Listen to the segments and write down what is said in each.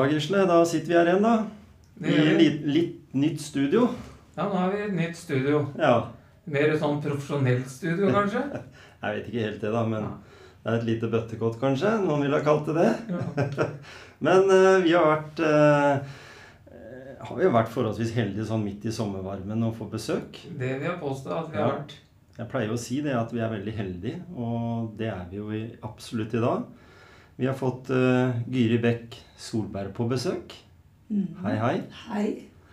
Ja, Gisle, da sitter vi her igjen, da. I litt, litt nytt studio. Ja, nå har vi et nytt studio. Ja. Mer sånn profesjonelt studio, kanskje? Jeg vet ikke helt det, da, men det er et lite bøttekott, kanskje. Noen ville ha kalt det det. Ja. Men uh, vi har vært eh, Har vi vært forholdsvis heldige sånn midt i sommervarmen å få besøk. Det vil jeg påstå at vi har Ja. vært. Jeg pleier å si det at vi er veldig heldige, og det er vi jo i, absolutt i dag. Vi har fått uh, Gyri Bekk Solberg på besøk. Hei, hei. Hei.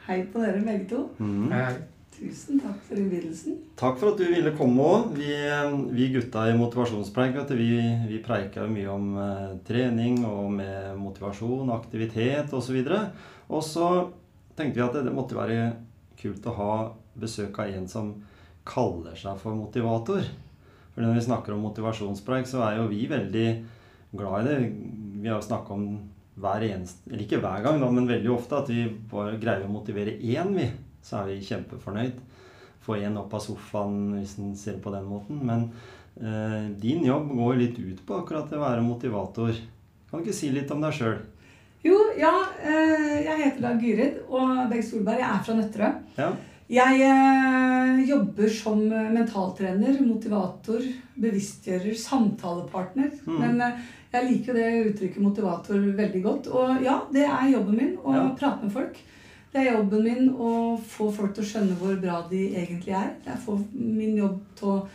Hei på dere begge to. Mm. Hei, hei. Tusen takk for innbydelsen. Takk for at du ville komme òg. Vi, eh, vi gutta i Motivasjonspreik vet du, vi, vi preika jo mye om uh, trening og med motivasjon, aktivitet osv. Og så tenkte vi at det, det måtte være kult å ha besøk av en som kaller seg for motivator. For når vi snakker om motivasjonspreik, så er jo vi veldig glad i det. Vi har jo snakka om hver eneste Eller ikke hver gang, da, men veldig ofte at vi bare greier å motivere én, vi. Så er vi kjempefornøyd få en opp av sofaen hvis en ser på den måten. Men eh, din jobb går litt ut på akkurat det å være motivator. Kan du ikke si litt om deg sjøl? Jo, ja, eh, jeg heter da Gyrid og Begg Solberg. Jeg er fra Nøtterøy. Ja. Jeg eh, jobber som mentaltrener, motivator, bevisstgjører, samtalepartner. Mm. Men eh, jeg liker jo det uttrykket motivator veldig godt. Og ja, det er jobben min å Ja. prate med folk. Det er jobben min å få folk til å skjønne hvor bra de egentlig er. Det er min jobb til å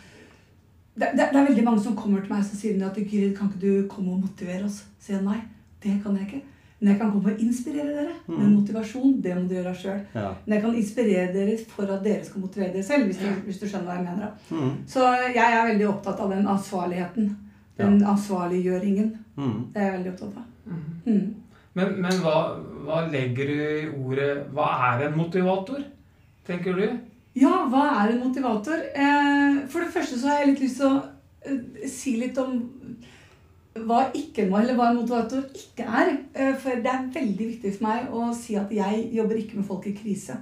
det, det, det er veldig mange som kommer til meg og sier at Gyrid, kan ikke du komme og motivere oss? Sier jeg nei, det kan jeg ikke. Men jeg kan komme og inspirere dere. Men Mm. motivasjon, det må du gjøre sjøl. Ja. Men jeg kan inspirere dere for at dere skal motivere dere selv. hvis du, hvis du skjønner hva jeg mener. Mm. Så jeg er veldig opptatt av den ansvarligheten. Den ansvarliggjøringen. Mm. Det er jeg veldig opptatt av. Mm. Mm. Men, men hva, hva legger du i ordet Hva er en motivator, tenker du? Ja, hva er en motivator? Eh, for det første så har jeg litt lyst til å eh, si litt om hva ikke eller hva en motivator ikke er. Eh, for det er veldig viktig for meg å si at jeg jobber ikke med folk i krise.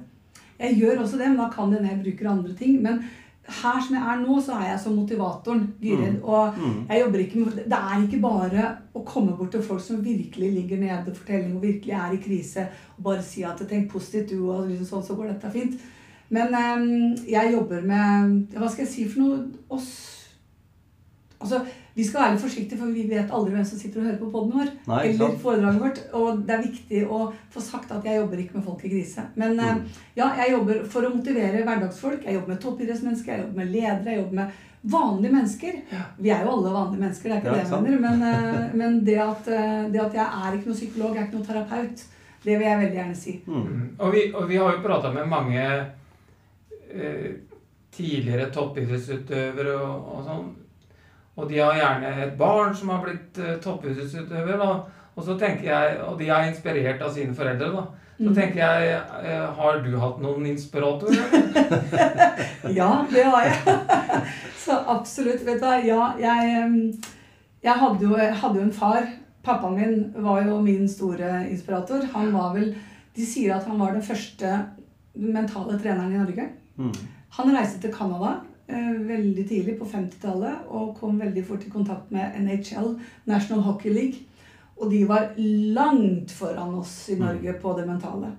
Jeg gjør også det, men da kan det hende jeg bruker andre ting. Men her som jeg er nå, så er jeg som motivatoren, Gyrid. Og Mm. jeg jobber ikke med, det er ikke bare å komme bort til folk som virkelig ligger nede fortelling og virkelig er i krise, og bare si at 'tenk positivt, du', og liksom sånn, så går dette fint. Men um, jeg jobber med Hva skal jeg si for noe? Oss Altså, Vi skal være litt forsiktige, for vi vet aldri hvem som sitter og hører på poden vår. Nei, eller foredraget vårt. Og det er viktig å få sagt at jeg jobber ikke med folk i krise. Men eh, Mm. ja, jeg jobber for å motivere hverdagsfolk. Jeg jobber med toppidrettsmennesker, jeg jobber med ledere, jeg jobber med vanlige mennesker. Vi er jo alle vanlige mennesker, det er ikke Ja, det jeg mener. Men, eh, men det, at, eh, det at jeg er ikke noen psykolog, jeg er ikke noen terapeut, det vil jeg veldig gjerne si. Mm. Mhm. Og, vi, og vi har jo prata med mange eh, tidligere toppidrettsutøvere og, og sånn. Og de har gjerne et barn som har blitt uh, toppidrettsutøver. Og så tenker jeg, og de er inspirert av sine foreldre. da. Så Mm. tenker jeg, eh, har du hatt noen inspiratorer? Ja, det har jeg. Så absolutt. Vet du hva, ja, jeg, jeg hadde, jo, jeg hadde jo en far. Pappaen min var jo min store inspirator. Han var vel De sier at han var den første mentale treneren i Norge. Mm. Han reiste til Canada eh, veldig tidlig på 50-tallet og kom veldig fort i kontakt med NHL, National Hockey League. Og de var langt foran oss i Norge på det mentale.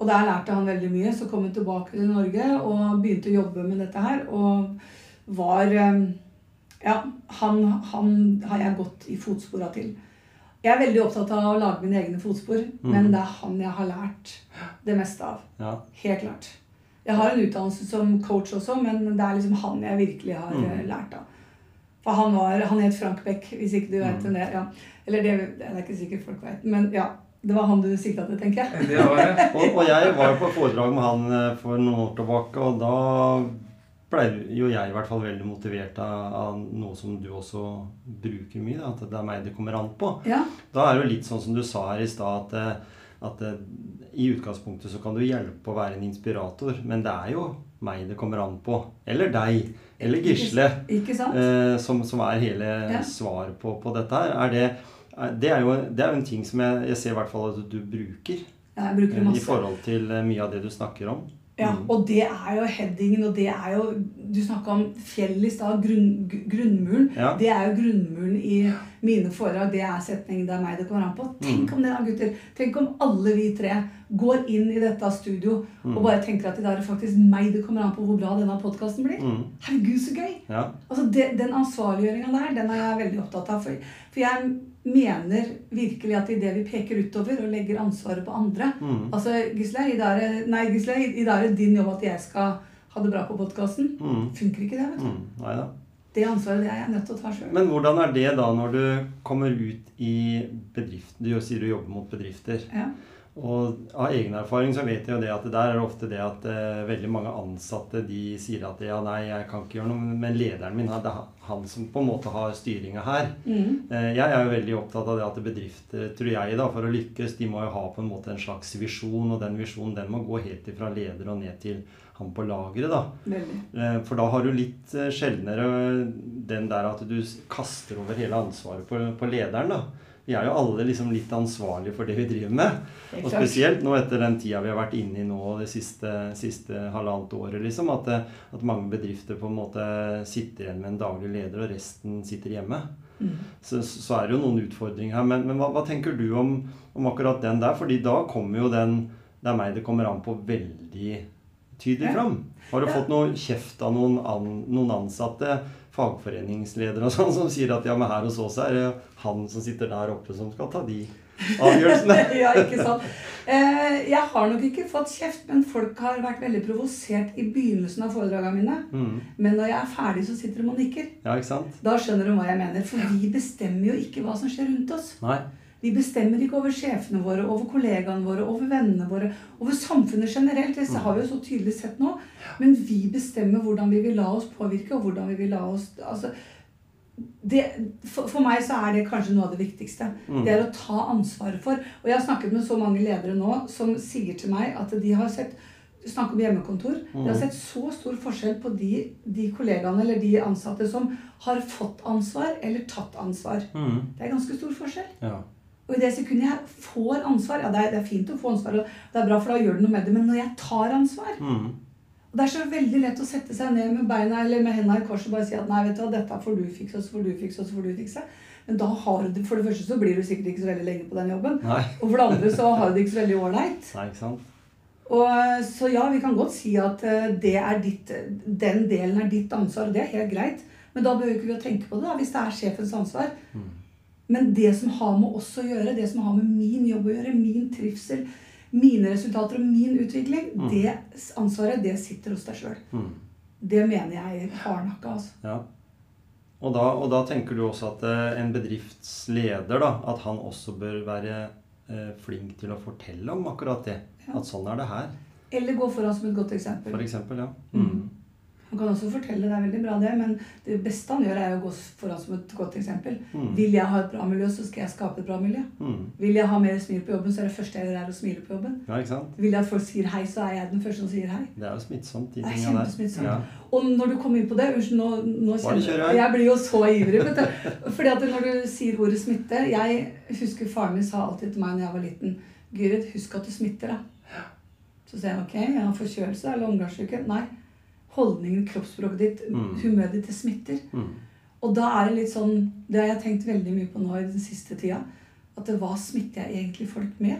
Og der lærte han veldig mye. Så kom han tilbake til Norge og begynte å jobbe med dette her. Og var eh, Ja, han, han har jeg gått i fotspora til. Jeg er veldig opptatt av å lage mine egne fotspor, men det er han jeg har lært det meste av. Ja. Helt klart. Jeg har en utdannelse som coach også, men det er liksom han jeg virkelig har Mm. eh, lært av. For han var, han het Frank Beck, hvis ikke du vet Mm. hvem det er. Ja. Eller det, det er ikke sikkert folk vet. Men ja, Det var han du sikta til, tenker jeg. Det var det. Og, og jeg var jo på foredrag med han eh, for noen år tilbake, og da ble jo jeg i hvert fall veldig motivert av, av noe som du også bruker mye, da, at det er meg det kommer an på. Ja, Da er det jo litt sånn som du sa her i stad, at, eh, at i utgangspunktet så kan du hjelpe å være en inspirator, men det er jo meg det kommer an på. Eller deg. Eller Gisle. Eh, som, som er hele Ja. svaret på, på dette her. Er det, det, er jo, det er jo en ting som jeg, jeg ser i hvert fall at du bruker. Ja, jeg bruker det masse. I forhold til eh, mye av det du snakker om. Ja, Mm. og det er jo headingen, og det er jo Du snakka om fjell i stad, grunn, grunnmuren. Ja. Det er jo grunnmuren i mine foredrag. Det er setningen det er meg det kommer an på. Tenk Mm. om det da, gutter. Tenk om alle vi tre går inn i dette studio Mm. og bare tenker at det er faktisk meg det kommer an på hvor bra denne podkasten blir. Mm. Herregud, så gøy! Ja. Altså det, Den ansvarliggjøringa der, den er jeg veldig opptatt av. For, for jeg mener virkelig at idet vi peker utover og legger ansvaret på andre Mm. Altså, Gisle, i dag er det- din jobb at jeg skal ha det bra på podkasten. Mm. Funker ikke det, vet du. Mm. Nei da. Det ansvaret det er jeg nødt til å ta sjøl. Men hvordan er det da når du kommer ut i bedriften? Du sier du jobber mot bedrifter. Ja. Og av egen erfaring så vet jeg jo det at der er det ofte det at eh, veldig mange ansatte de sier at ja, nei, jeg kan ikke gjøre noe, men lederen min det er han som på en måte har styringa her. Mm. Eh, jeg er jo veldig opptatt av det at bedrifter, tror jeg da, for å lykkes, de må jo ha på en måte en slags visjon, og den visjonen den må gå helt ifra leder og ned til han på lageret, da. Eh, For da har du litt eh, sjeldnere den der at du kaster over hele ansvaret på, på lederen, da. Vi er jo alle liksom litt ansvarlige for det vi driver med. Og spesielt nå etter den tida vi har vært inne i nå det siste, siste halvannet året, liksom. At, eh, at mange bedrifter på en måte sitter igjen med en daglig leder, og resten sitter hjemme. Mm. Så, så er det jo noen utfordringer her. Men, men hva, hva tenker du om, om akkurat den der? Fordi da kommer jo den Det er meg det kommer an på veldig tydelig Ja. fram. Har du Ja. fått noe kjeft av noen, an, noen ansatte, fagforeningsledere og sånn, som sier at ja, men her hos oss er det han som sitter der oppe, som skal ta de avgjørelsene? ja, ikke sant. Eh, jeg har nok ikke fått kjeft, men folk har vært veldig provosert i begynnelsen av foredragene mine. Mm. Men når jeg er ferdig, så sitter de og nikker. Ja, ikke sant? Da skjønner de hva jeg mener. For vi bestemmer jo ikke hva som skjer rundt oss. Nei. Vi bestemmer ikke over sjefene våre, over kollegaene våre, over vennene våre, over samfunnet generelt. Det har vi jo så tydelig sett nå. Men vi bestemmer hvordan vi vil la oss påvirke, og hvordan vi vil la oss altså, det, for, for meg så er det kanskje noe av det viktigste. Mm. Det er å ta ansvaret for. Og jeg har snakket med så mange ledere nå som sier til meg at de har sett Snakk om hjemmekontor. De har Mm. sett så stor forskjell på de, de kollegaene eller de ansatte som har fått ansvar eller tatt ansvar. Mm. Det er ganske stor forskjell. Ja. Og i det sekundet jeg får ansvar Ja, det er, det er fint å få ansvar, og det er bra, for da gjør du noe med det. Men når jeg tar ansvar Mm. og Det er så veldig lett å sette seg ned med beina eller med hendene i kors og bare si at nei, vet du hva, dette får du fikse, og så får du fikse, og så får du fikse. Men da har du, for det første så blir du sikkert ikke så veldig lenge på den jobben. Nei. Og for det andre så har du det ikke så veldig ålreit. Og Så ja, vi kan godt si at eh, det er ditt, den delen er ditt ansvar, og det er helt greit. Men da behøver ikke vi å tenke på det da, hvis det er sjefens ansvar. Mm. Men det som har med oss å gjøre, det som har med min jobb å gjøre, min trivsel, mine resultater og min utvikling, Mm. det ansvaret, det sitter hos deg sjøl. Mm. Det mener jeg hardnakka, altså. Ja. Og da, og da tenker du også at eh, en bedriftsleder, da, at han også bør være eh, flink til å fortelle om akkurat det. Ja. At sånn er det her, Eller gå foran som et godt eksempel. for eksempel. Ja. Mm. Han kan også fortelle, det er veldig bra det, men det beste han gjør, er å gå foran som et godt eksempel. Mm. Vil jeg ha et bra miljø, så skal jeg skape et bra miljø. Mm. Vil jeg ha mer smil på jobben, så er det første jeg gjør, er å smile på jobben. Ja, ikke sant? Vil jeg at folk sier hei, så er jeg den første som sier hei. Det er jo smittsomt, de tinga der. kjempesmittsomt. Ja. Og når du kom inn på det Unnskyld, nå, nå kjenner jeg. Jeg blir jo så ivrig. Vet du. Fordi at når du sier ordet smitte Jeg husker faren min sa alltid til meg da jeg var liten Gyrid, husk at du smitter, da. Så sier jeg ok, jeg har forkjølelse eller omgangssyke. Nei. Holdningen, kroppsspråket ditt, Mm. humøret ditt, det smitter. Mm. Og da er det litt sånn Det har jeg tenkt veldig mye på nå i den siste tida. At hva smitter jeg egentlig folk med?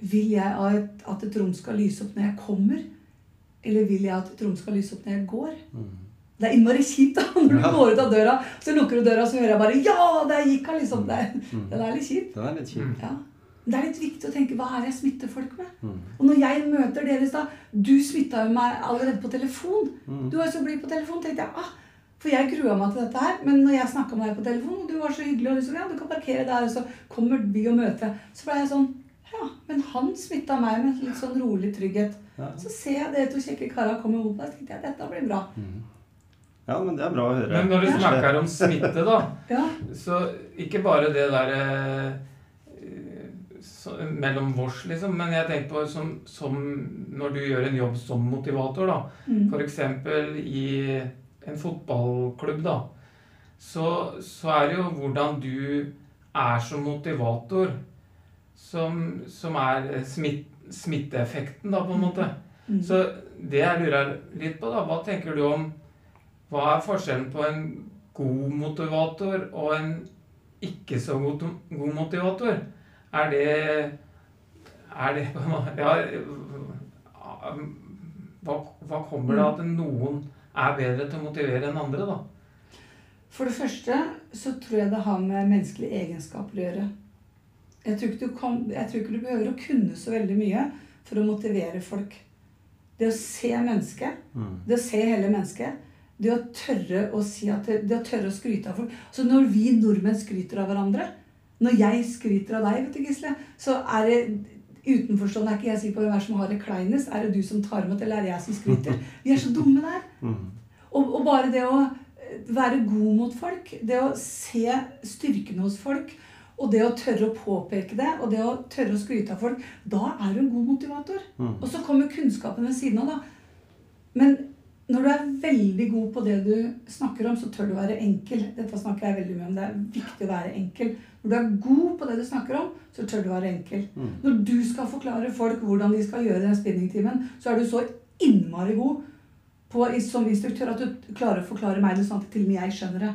Vil jeg at, at et rom skal lyse opp når jeg kommer? Eller vil jeg at et rom skal lyse opp når jeg går? Mm. Det er innmari kjipt da, når du går ut av døra, så lukker du døra, så hører jeg bare 'Ja, der gikk han!' liksom. Det, Mm. den er litt kjip. Den er litt kjip. Ja. Men det er litt viktig å tenke hva er det jeg smitter folk med? Mm. Og når jeg møter dere da Du smitta jo meg allerede på telefon. Mm. Du var jo så blid på telefon. tenkte jeg, ah, For jeg grua meg til dette her, men når jeg snakka med deg på telefon, og du var så hyggelig, og du sa ja, du kan parkere der, og så kommer vi og møter deg, så ble jeg sånn Ja, men han smitta meg med litt sånn rolig trygghet. Ja. Så ser jeg dere to kjekke kara komme opp der, så tenkte jeg dette blir bra. ja, men det er bra å høre. Men når du snakker om smitte, da, Ja. så ikke bare det derre så, mellom vårs, liksom, men jeg tenker på som, som når du gjør en jobb som motivator, da. Mm. F.eks. i en fotballklubb, da. Så, så er det jo hvordan du er som motivator som, som er smitt, smitteeffekten, da, på en måte. Mm. Så det jeg lurer litt på, da, hva tenker du om Hva er forskjellen på en god motivator og en ikke så god, god motivator? Er det Er det Ja hva, hva kommer det av at noen er bedre til å motivere enn andre, da? For det første så tror jeg det har med menneskelige egenskaper å gjøre. Jeg tror, ikke du kan, jeg tror ikke du behøver å kunne så veldig mye for å motivere folk. Det å se mennesket, Mm. det å se hele mennesket, det å tørre å si at det, det å tørre å skryte av folk. Så når vi nordmenn skryter av hverandre, når jeg skryter av deg, vet du, Gisle, så er det utenforstående er ikke jeg sikker på hvem er som har det kleinest. Er det du som tar imot, eller er det jeg som skryter? Vi er så dumme der. Mm. Og, og bare det å eh, være god mot folk, det å se styrkene hos folk, og det å tørre å påpeke det, og det å tørre å skryte av folk, da er du en god motivator. Mm. Og så kommer kunnskapen ved siden av, da. Men når du er veldig god på det du snakker om, så tør du være enkel. Dette snakker jeg veldig mye om. Det er viktig å være enkel. Når du er god på det du snakker om, så tør du være enkel. Mm. Når du skal forklare folk hvordan de skal gjøre den spinningtimen, så er du så innmari god på, som instruktør at du klarer å forklare meg det sånn at til og med jeg skjønner det.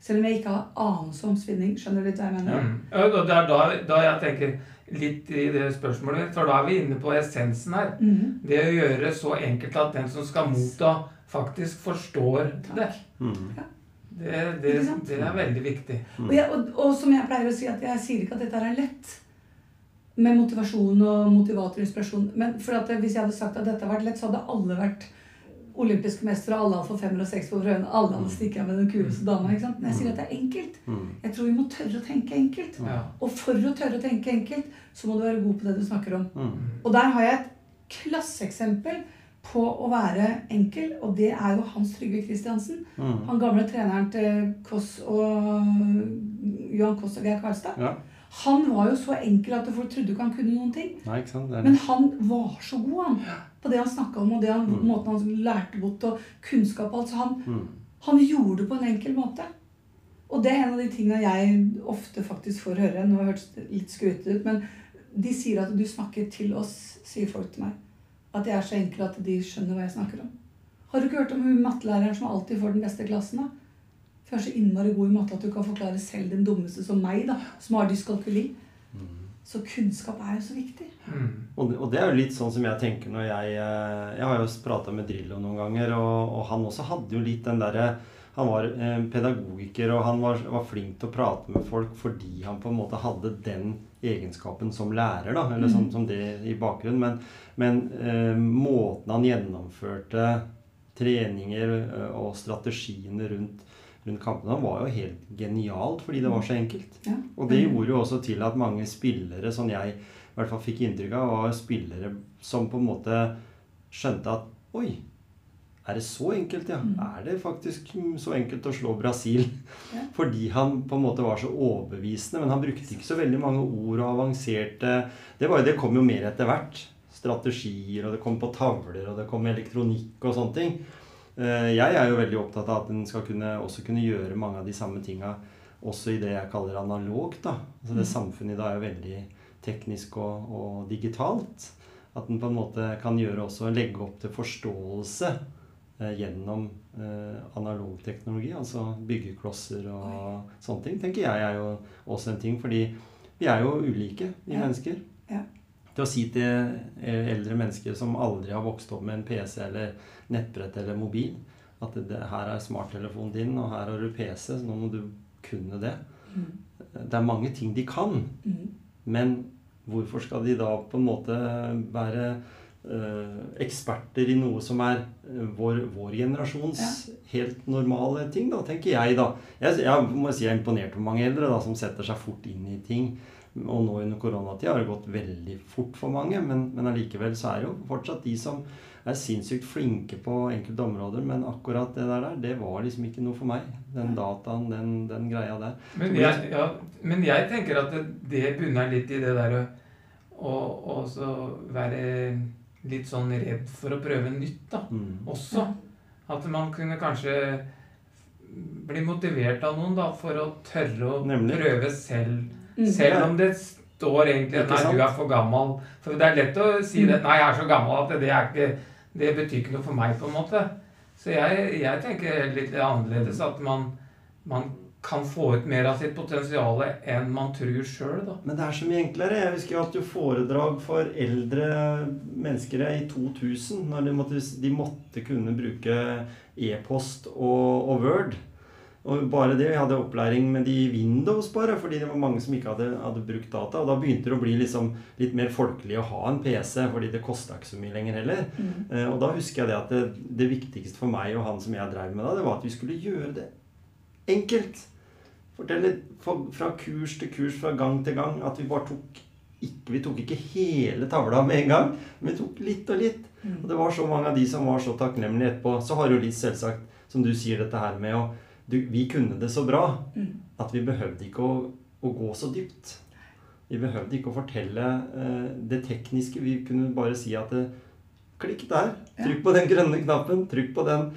Selv om jeg ikke har anelse om spinning. Skjønner du litt hva jeg mener? Ja. Ja, det er da, da jeg tenker litt i det spørsmålet for da er vi inne på essensen her. Mhm. Det å gjøre så enkelt at den som skal motta, faktisk forstår det. Mm. Det, det, det er veldig viktig. Og, jeg, og, og som jeg pleier å si, at jeg sier ikke at dette er lett med motivasjon og motivator og inspirasjon. Men for at hvis jeg hadde sagt at dette hadde vært lett, så hadde alle vært olympiske mestere, alle hadde fått femmer og seks på prøven, alle hadde stikket med den kuleste dama. ikke sant? Men jeg sier at det er enkelt. Mm. Jeg tror vi må tørre å tenke enkelt. Og for å tørre å tenke enkelt, så må du være god på det du snakker om. Mm. Og der har jeg et klasseeksempel på å være enkel, og det er jo Hans Trygve Kristiansen. Mm. Han gamle treneren til Koss og Johan Koss og Geir Karlstad. Ja. Han var jo så enkel at folk trodde ikke han kunne noen ting. Nei, ikke sant? Men han var så god han, på det han snakka om, og det han, Mm. måten han lærte bort, og kunnskap og alt. Så han, mm. han gjorde det på en enkel måte. Og det er en av de tingene jeg ofte faktisk får høre. Nå har jeg hørt litt skrytete ut, men de sier at du snakker til oss, sier folk til meg. At jeg er så enkel at de skjønner hva jeg snakker om. Har du ikke hørt om hun mattelæreren som alltid får den beste klassen? da? For jeg er så innmari god i matte at du kan forklare selv den dummeste som meg, da, som har dyskalkuli. Så kunnskap er jo så viktig. Mm. Og det, og det er jo litt sånn som jeg tenker når jeg eh, Jeg har jo prata med Drillo noen ganger, og, og han også hadde jo litt den derre Han var eh, pedagogiker, og han var, var flink til å prate med folk fordi han på en måte hadde den egenskapen som lærer, da, eller som, Mhm. som det i bakgrunnen. Men, men eh, måten han gjennomførte treninger eh, og strategiene rundt, rundt kampene var jo helt genialt fordi det var så enkelt. Ja. Og det gjorde jo også til at mange spillere, sånn jeg i hvert fall fikk inntrykk av, var spillere som på en måte skjønte at Oi, er det så enkelt, ja? Mm. Er det faktisk så enkelt å slå Brasil? Ja. Fordi han på en måte var så overbevisende. Men han brukte ikke så veldig mange ord og avanserte Det, var, det kom jo mer etter hvert. Strategier, og det kom på tavler, og det kom elektronikk og sånne ting. Eh, Jeg er jo veldig opptatt av at en skal kunne, også kunne gjøre mange av de samme tinga også i det jeg kaller analogt. da. Altså Det Mm. samfunnet i dag er jo veldig teknisk og, og digitalt. At en på en måte kan gjøre også legge opp til forståelse eh, gjennom eh, analog teknologi. Altså byggeklosser og sånne ting. tenker jeg er jo også en ting. Fordi vi er jo ulike, vi Ja. mennesker. Ja. Til å si til eh, eldre mennesker som aldri har vokst opp med en PC eller nettbrett eller mobil, at det, her er smarttelefonen din, og her har du PC, så nå må du kunne det. Mm. Det er mange ting de kan, Mm. men hvorfor skal de da på en måte være eh, eksperter i noe som er eh, vår, vår generasjons helt normale ting, da, tenker jeg, da. Jeg, jeg må si jeg er imponert over mange eldre da, som setter seg fort inn i ting. Og nå under koronatida har det gått veldig fort for mange, men, men allikevel så er det jo fortsatt de som er sinnssykt flinke på enkelte områder, men akkurat det der, det var liksom ikke noe for meg. Den dataen, den, den greia der. Men jeg, ja, men jeg tenker at det, det bunner litt i det der å også være litt sånn redd for å prøve nytt, da. Mm. Også. At man kunne kanskje bli motivert av noen da, for å tørre å Nemlig. prøve selv. Mm. Selv om det står egentlig at nei, du er for gammel. For det er lett å si det. Nei, jeg er så gammel at det, er ikke, det betyr ikke noe for meg, på en måte. Så jeg, jeg tenker litt annerledes. At man, man kan få ut mer av sitt potensial enn man tror sjøl. Men det er så mye enklere. Jeg husker jeg hatt foredrag for eldre mennesker i 2000, når de måtte, de måtte kunne bruke e-post og, og Word. Og bare det, Vi hadde opplæring med de i Windows, bare, fordi det var mange som ikke hadde, hadde brukt data. Og da begynte det å bli liksom litt mer folkelig å ha en PC, fordi det kosta ikke så mye lenger heller. Eh, og da husker jeg det at det, det viktigste for meg og han som jeg drev med da, det var at vi skulle gjøre det enkelt. Fortelle for- fra kurs til kurs, fra gang til gang, at vi bare tok ikke, Vi tok ikke hele tavla med en gang, men vi tok litt og litt. Og det var så mange av de som var så takknemlige etterpå. Så har jo Liss selvsagt, som du sier, dette her med å du, Vi kunne det så bra at vi behøvde ikke å, å gå så dypt. Vi behøvde ikke å fortelle eh, det tekniske. Vi kunne bare si at det, Klikk der. Trykk på den grønne knappen. Trykk på den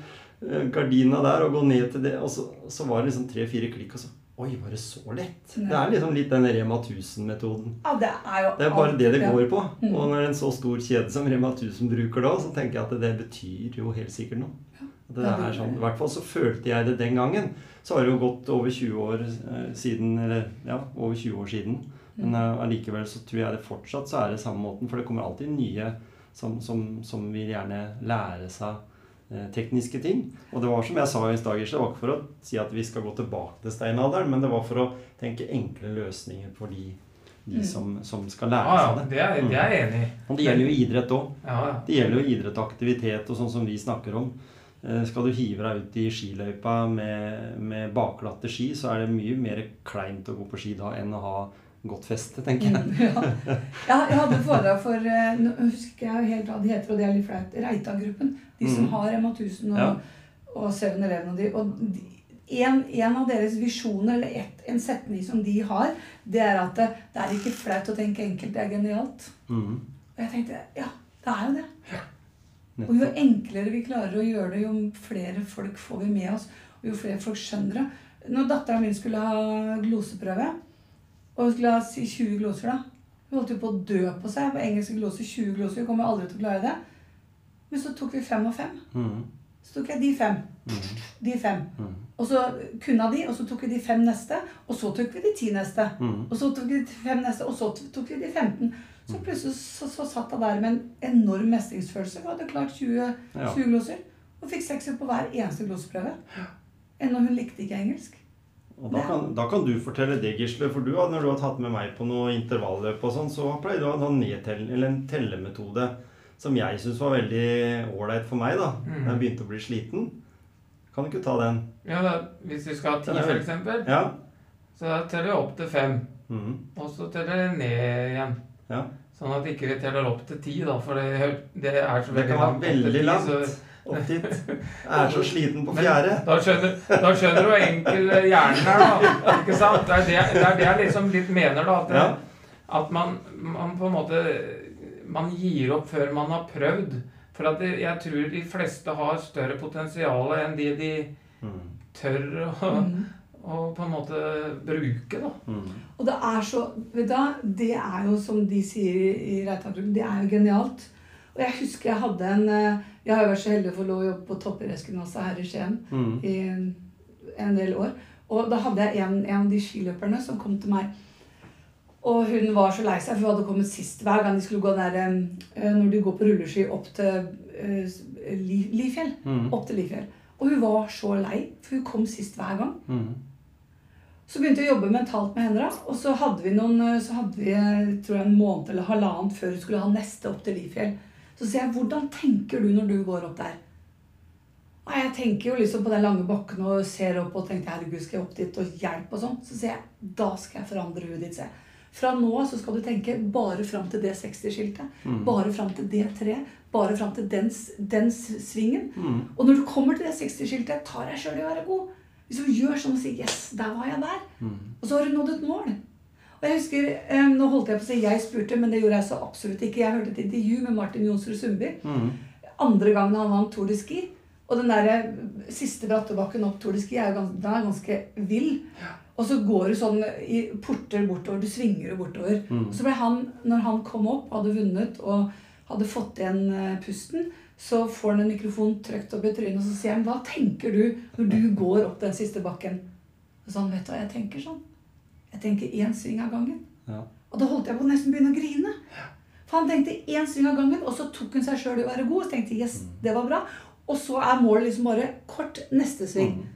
eh, gardina der, og gå ned til det. Og så, så var det liksom tre-fire klikk, og så Oi, var det så lett? Ja. Det er liksom litt den Rema 1000-metoden. Ja, det er jo Det er bare det det går på. Mm. Og når en så stor kjede som Rema 1000 bruker da, så tenker jeg at det betyr jo helt sikkert noe. Ja, det er sånn. I hvert fall så følte jeg det den gangen. Så har det jo gått over 20 år eh, siden, eller ja, over 20 år siden. Mm. Men eh, allikevel så tror jeg det fortsatt så er det samme måten, for det kommer alltid nye som, som, som vil gjerne lære seg eh, tekniske ting. Og det var som jeg sa i stad, Gisle, det var ikke for å si at vi skal gå tilbake til steinalderen, men det var for å tenke enkle løsninger for de, de Mm. som, som skal Ja, lære ja, seg det. det er, det er jeg enig i. Og det gjelder jo idrett òg. Ja, ja. Det gjelder jo idrett og aktivitet og sånn som vi snakker om. Eh, Skal du hive deg ut i skiløypa med, med baklatte ski, så er det mye mer kleint å gå på ski da enn å ha godt feste, tenker jeg. Mm, ja. ja, jeg hadde foredrag for eh, Nå husker jeg helt hva de heter, og det er litt flaut. Reitan-gruppen. De som mm. har MA 1000 og, Ja. og 7-Eleven og de. Og de en, en av deres visjoner, eller et, en setning som de har, det er at det, det er ikke flaut å tenke enkelt, det er genialt. Mm. Og jeg tenkte ja, det er jo det. Og jo enklere vi klarer å gjøre det, jo flere folk får vi med oss. Og jo flere folk skjønner det. Når dattera mi skulle ha gloseprøve, og hun skulle ha si 20 gloser, da Hun holdt jo på å dø på seg på engelske gloser. 20 gloser. Hun kommer aldri til å klare det. Men så tok vi fem og fem. Mm. Så tok jeg de fem. Mm. De fem. Mm. Og så kunne de, og så tok vi de fem neste. Og så tok vi de ti neste. Mhm. Og så tok vi de fem neste, og så tok vi de 15. Så plutselig så, så satt hun der med en enorm mestringsfølelse. Hun hadde klart 20, Ja. 20 gloser. Og fikk sekser på hver eneste gloseprøve. Ennå hun likte ikke engelsk. Og da kan, da kan du fortelle det, Gisle. For du, når du har tatt med meg på noe intervalløp og sånn, så pleier du å ha en, nedtell, en tellemetode som jeg syns var veldig ålreit for meg da Mm. jeg begynte å bli sliten. Kan du ikke ta den? Ja, da, hvis vi skal ha ti, eksempel, Ja. så da teller jeg opp til fem. Mm. Og så teller jeg ned igjen. Ja. Sånn at ikke vi teller opp til ti, da, for det, det er så veldig langt. Det kan være langt. opp til veldig så- opp dit. Jeg er så sliten på fjerde. Da skjønner, da skjønner du hvor enkel hjernen er, da. Ikke sant? Det er det, det, er det jeg liksom litt mener, da. At, det, Ja. at man, man på en måte Man gir opp før man har prøvd. For at jeg tror de fleste har større potensial enn de de Mhm. tør å, Mm. Å på en måte bruke, da. Mm. Og det er så vet du, Det er jo, som de sier i Reitan-gruppen, det er jo genialt. Og jeg husker jeg hadde en eh, Jeg har jo vært så heldig å få lov å jobbe på toppidrettsgymnaset også her i Skien mm. i en, en del år. Og da hadde jeg en, en av de skiløperne som kom til meg. Og hun var så lei seg, for hun hadde kommet sist hver gang de skulle gå der eh, Når de går på rulleski opp til eh, Lifjell. Mm. Opp til Lifjell. Og hun var så lei, for hun kom sist hver gang. Mhm. Så begynte jeg å jobbe mentalt med henne. Og så hadde vi noen, så hadde vi, tror jeg, en måned eller halvannen før hun skulle ha neste opp til Lifjell. Så sier jeg, hvordan tenker du når du går opp der? Nei, jeg tenker jo liksom på den lange bakken og ser opp og tenker herregud, skal jeg opp dit og hjelp og sånn. Så sier jeg, da skal jeg forandre huet ditt, sier jeg. Fra nå av så skal du tenke bare fram til det 60-skiltet. Bare fram til det treet. Bare fram til den, den svingen. Mm. Og når du kommer til det 60-skiltet, tar jeg sjøl i å være god. Hvis du gjør sånn og sier 'yes, der var jeg der', Mm. og så har du nådd et mål. Og jeg husker, um, Nå holdt jeg på å si jeg spurte, men det gjorde jeg så absolutt ikke. Jeg hørte et intervju med Martin Jonsrud Sundby Mm. andre gangen han vant Tour de Ski. Og den der eh, siste brattebakken opp Tour de Ski er jo ganske, den er ganske vill. Og så går du sånn i porter bortover. Du svinger jo bortover. Mm. Og så ble han, når han kom opp, hadde vunnet og hadde fått igjen eh, pusten, så får han en mikrofon trøkt opp i trynet, og så sier han Hva tenker du når du går opp den siste bakken? Og så han, vet du hva jeg tenker sånn? Jeg tenker én sving av gangen. Ja. Og da holdt jeg på å nesten begynne å grine. For han tenkte én sving av gangen, og så tok hun seg sjøl i å være god. Og så tenkte yes, det var bra. Og så er målet liksom bare kort neste sving. Mm.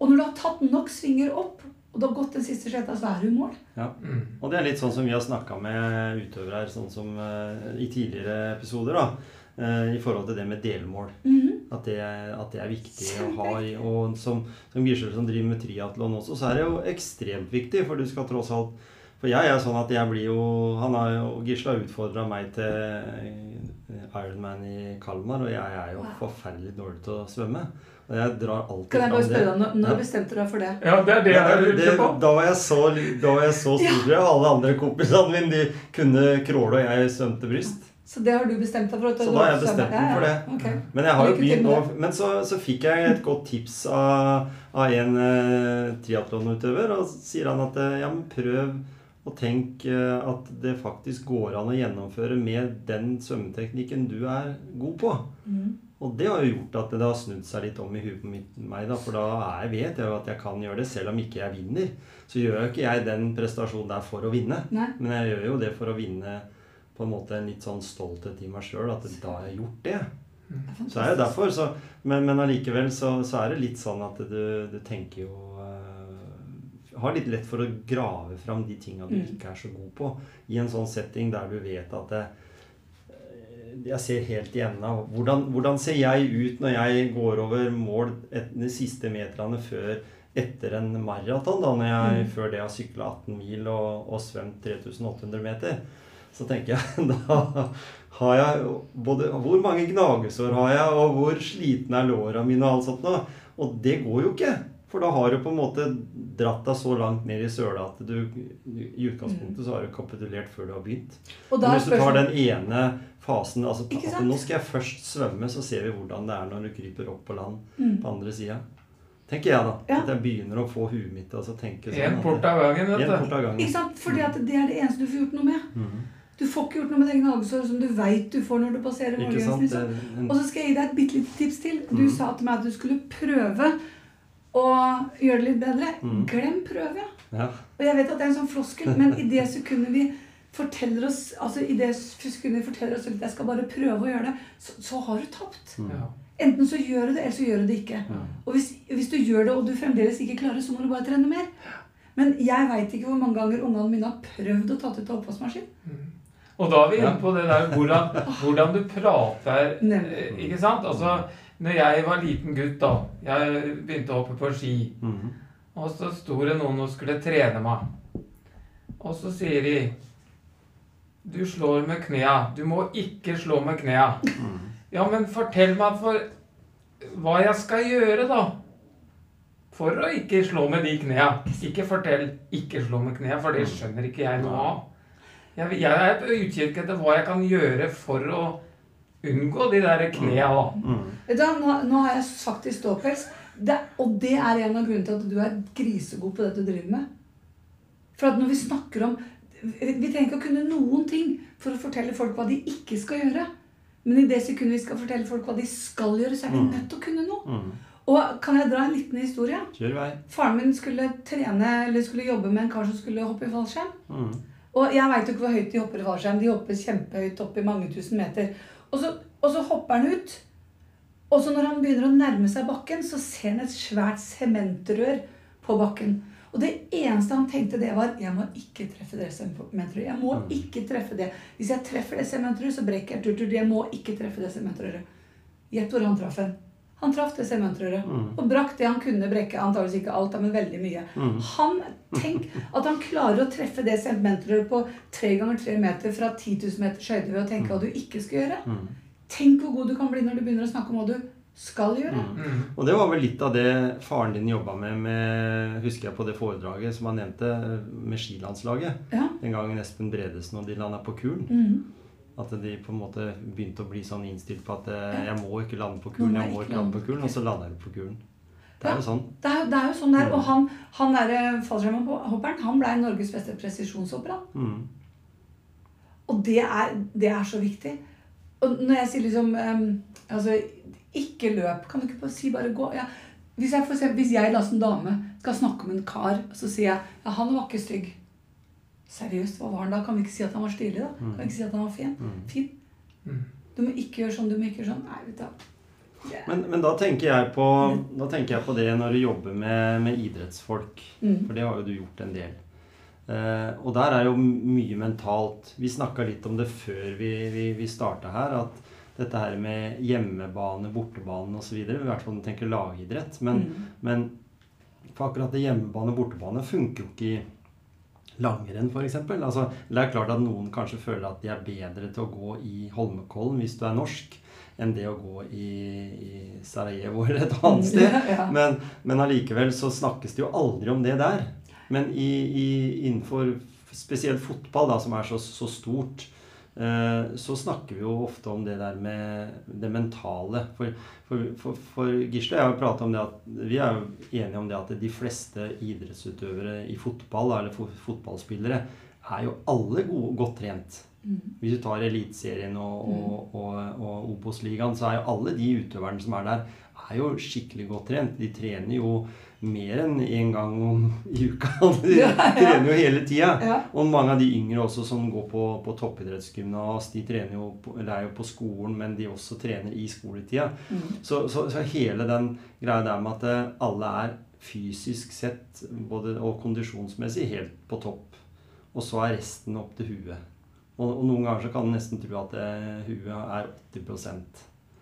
Og når du har tatt nok svinger opp, og du har gått den siste skøyta, så er du i mål. Ja. Mm. Og det er litt sånn som vi har snakka med utøvere her, sånn som uh, i tidligere episoder, da. Eh, I forhold til det med delmål. Mhm. At det, at det er viktig å ha. i- Og som, som Gisle som driver med triatlon også, så er det jo ekstremt viktig. For du skal tross alt For jeg er sånn at jeg blir jo Han har jo Gisle har utfordra meg til eh, Ironman i Kalmar, og jeg er jo Wow. forferdelig dårlig til å svømme. Og jeg drar alltid Kan jeg bare fram spørre deg, når, Ja. bestemte du deg for det? Ja, det er det Ja, jeg det, lurer på. da var jeg så, da var jeg så stor. Alle andre kompisene mine de kunne kråle, og jeg svømte bryst. Så det har du bestemt deg for? Så da har jeg bestemt meg for det. ok. Men jeg har jo begynt nå. Men så, så fikk jeg et godt tips av, av en eh, triatlonutøver. Og så sier han at eh, ja, men prøv å tenke eh, at det faktisk går an å gjennomføre med den svømmeteknikken du er god på. Mm. Og det har jo gjort at det har snudd seg litt om i huet på meg. da, For da er, vet jeg jo at jeg kan gjøre det, selv om ikke jeg vinner. Så gjør jo ikke jeg den prestasjonen der for å vinne. Nei. Men jeg gjør jo det for å vinne på en måte en litt sånn stolthet i meg sjøl. At da har jeg gjort det. Det Så er det derfor. Så, men, men allikevel så, så er det litt sånn at du, du tenker jo uh, Har litt lett for å grave fram de tinga du Mm. ikke er så god på. I en sånn setting der du vet at det, eh, jeg ser helt igjennom. Hvordan, hvordan ser jeg ut når jeg går over mål et, de siste meterne før etter en maraton, da, når jeg Mm. før det har sykla 18 mil og, og svømt 3800 meter? Så tenker jeg da har jeg både Hvor mange gnagesår har jeg, og hvor slitne er låra mine og alt sånt noe? Og det går jo ikke. For da har du på en måte dratt deg så langt ned i søla at du i utgangspunktet så har du kapitulert før du har begynt. Og da Men hvis du tar den ene fasen altså at? Nå skal jeg først svømme, så ser vi hvordan det er når du kryper opp på land Mm. på andre sida. Tenker jeg, da. Ja. At jeg begynner å få huet mitt til å tenke sånn. En port av gangen, en vet du. Ikke sant? Fordi at det er det eneste du får gjort noe med. Mhm. Du får ikke gjort noe med egen gnagesåret som du veit du får når du passerer målgrensen. Liksom. Og så skal jeg gi deg et bitte lite tips til. Du mm. sa til meg at du skulle prøve å gjøre det litt bedre. Mm. Glem prøve. Ja. Og jeg vet at det er en sånn floskel, men i det sekundet vi forteller oss altså i det sekundet vi forteller oss at jeg skal bare prøve å gjøre det, så, så har du tapt. Ja. Enten så gjør du det, eller så gjør du det ikke. Ja. Og hvis, hvis du gjør det, og du fremdeles ikke klarer, så må du bare trene mer. Men jeg veit ikke hvor mange ganger ungene mine har prøvd å ta ut av oppvaskmaskin. Og da er vi inne på det der hvordan, hvordan du prater. Eh, Ikke sant? Altså, når jeg var liten gutt, da Jeg begynte å hoppe på ski. Mhm. Og så sto det noen og skulle trene meg. Og så sier de Du slår med knea. Du må ikke slå med knea. Mhm. Ja, men fortell meg for hva jeg skal gjøre, da. For å ikke slå med de knea. Ikke fortell 'ikke slå med knea', for det skjønner ikke jeg noe av. Jeg, jeg er på utkikk etter hva jeg kan gjøre for å unngå de der knea, da. Vet du, hva, nå, nå har jeg faktisk ståpels, det, og det er en av grunnene til at du er grisegod på det du driver med. For at når vi snakker om Vi trenger ikke å kunne noen ting for å fortelle folk hva de ikke skal gjøre. Men i det sekundet vi skal fortelle folk hva de skal gjøre, så er vi Mm. nødt til å kunne noe. Mm. Og kan jeg dra en liten historie? Kjør vei. Faren min skulle trene, eller skulle jobbe med en kar som skulle hoppe i fallskjerm. Mhm. Og jeg veit jo ikke hvor høyt de hopper i fallskjerm. De hopper kjempehøyt opp i mange tusen meter. Og så, og så hopper han ut. Og så når han begynner å nærme seg bakken, så ser han et svært sementrør på bakken. Og det eneste han tenkte, det var jeg må ikke treffe det sementrøret. Jeg må Mm. ikke treffe det. Hvis jeg treffer det sementrøret, så brekker jeg turtur. Jeg må ikke treffe det sementrøret. Gjett hvor han traff hen. Han traff det sementrøret. Mm. Og brakk det han kunne brekke. antageligvis ikke alt, men veldig mye. Mm. Han, Tenk at han klarer å treffe det sementrøret på tre ganger tre meter fra 10 000 meters høyde ved å tenke hva du ikke skal gjøre. Mm. Tenk hvor god du kan bli når du begynner å snakke om hva du skal gjøre. Mm. Mm. Og det var vel litt av det faren din jobba med, med, husker jeg på det foredraget som han nevnte, med skilandslaget. Ja. Den gangen Espen Bredesen og de landa på kulen. Mm. At de på en måte begynte å bli sånn innstilt på at eh, jeg må ikke lande på kulen, jeg må ikke lande på kulen, og så lander du på kulen. Det er jo sånn. Det er, det er jo sånn der. Mm. Og han, han derre fallskjermhopperen, han ble Norges beste presisjonshopper. Mm. Og det er, det er så viktig. Og når jeg sier liksom um, Altså, ikke løp. Kan du ikke bare si bare gå? Ja. Hvis jeg, for eksempel, hvis jeg, da som dame, skal snakke om en kar, så sier jeg ja, han var ikke stygg. Seriøst, hva var han da? Kan vi ikke si at han var stilig, da? Kan vi ikke si at han var fin? Mm. Fin? Mm. Du må ikke gjøre sånn, du må ikke gjøre sånn. Nei, vet du hva. Det- Men, men da, tenker jeg på, da tenker jeg på det når du jobber med, med idrettsfolk. Mm. For det har jo du gjort en del. Eh, og der er jo mye mentalt. Vi snakka litt om det før vi, vi, vi starta her. At dette her med hjemmebane, bortebane osv. I hvert fall når du tenker lagidrett. Men, Mm. men for akkurat det hjemmebane, bortebane funker jo ikke i langrenn f.eks. Altså, det er klart at noen kanskje føler at de er bedre til å gå i Holmenkollen hvis du er norsk, enn det å gå i, i Sarajevo eller et annet sted. Ja, ja. Men, men allikevel så snakkes det jo aldri om det der. Men i, i, innenfor spesielt fotball, da, som er så, så stort, så snakker vi jo ofte om det der med det mentale. For, for, for, for Gisle og jeg har jo pratet om det at vi er jo enige om det at de fleste idrettsutøvere i fotball, eller fotballspillere, er jo alle gode, godt trent. Mm. Hvis du tar Eliteserien og, og, og, og Obos-ligaen, så er jo alle de utøverne som er der, er jo skikkelig godt trent. De trener jo mer enn én gang om, i uka. De Ja, ja. trener jo hele tida. Ja. Og mange av de yngre også som går på, på toppidrettsgymnas, de trener jo på, eller er jo på skolen, men de også trener i skoletida. Mm. Så, så, så hele den greia der med at eh, alle er fysisk sett både, og kondisjonsmessig helt på topp. Og så er resten opp til huet. Og, og noen ganger så kan du nesten tro at eh, huet er 80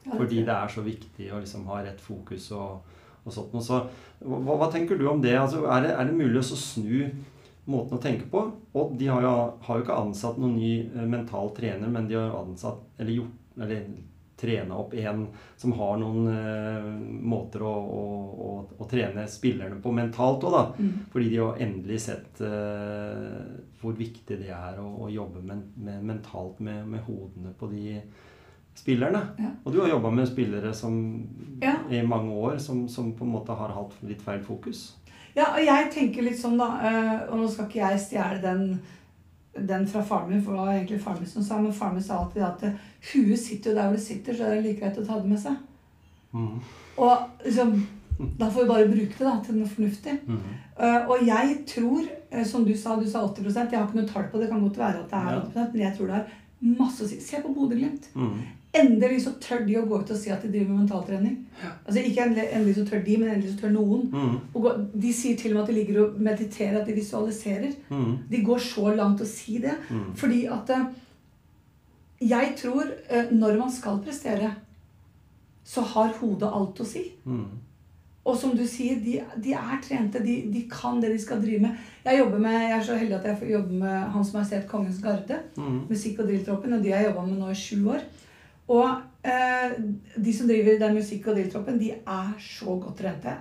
Ja, Fordi det- det er så viktig å liksom ha rett fokus og, og sånt. Og så, hva, hva tenker du om det? Altså, er, det er det mulig å snu måten å tenke på? Og de har jo, har jo ikke ansatt noen ny eh, mental trener, men de har ansatt, eller gjort, eller trena opp en som har noen eh, måter å, å, å, å trene spillerne på mentalt òg, da. Mm. Fordi de har endelig sett eh, hvor viktig det er å, jobbe men, med, mentalt med, med hodene på de spillerne. Ja. Og du har jobba med spillere som Ja. i mange år som, som på en måte har hatt litt feil fokus. Ja, og jeg tenker litt sånn, da eh, Og nå skal ikke jeg stjele den, den fra faren min, for det var egentlig faren min som sa, men faren min sa alltid at eh, huet sitter jo der hvor det sitter, så er det like greit å ta det med seg. Mm. Og liksom Da får vi bare bruke det da, til noe fornuftig. Mm. Uh, og jeg tror, som du sa, du sa 80 Jeg har ikke noe tall på det, det kan godt være at det er Ja. 80 men jeg tror det er masse å si. Se på Bodø-Glimt. Mm. Endelig så tør de å gå ut og si at de driver med mentaltrening. Altså Ikke endelig, så tør de, men endelig så tør noen. Mm. De sier til og med at de ligger og mediterer, at de visualiserer. Mm. De går så langt å si det. Mm. Fordi at eh, jeg tror eh, når man skal prestere, så har hodet alt å si. Mm. Og som du sier, de, de er trente. De, de kan det de skal drive med. Jeg, med, jeg er så heldig at jeg får jobbe med Hans Majestet Kongens Garde. Mm. Musikk- og drilltroppen. Og de har jeg jobba med nå i sju år. Og eh, de som driver den musikk- og drilltroppen, de er så godt trente.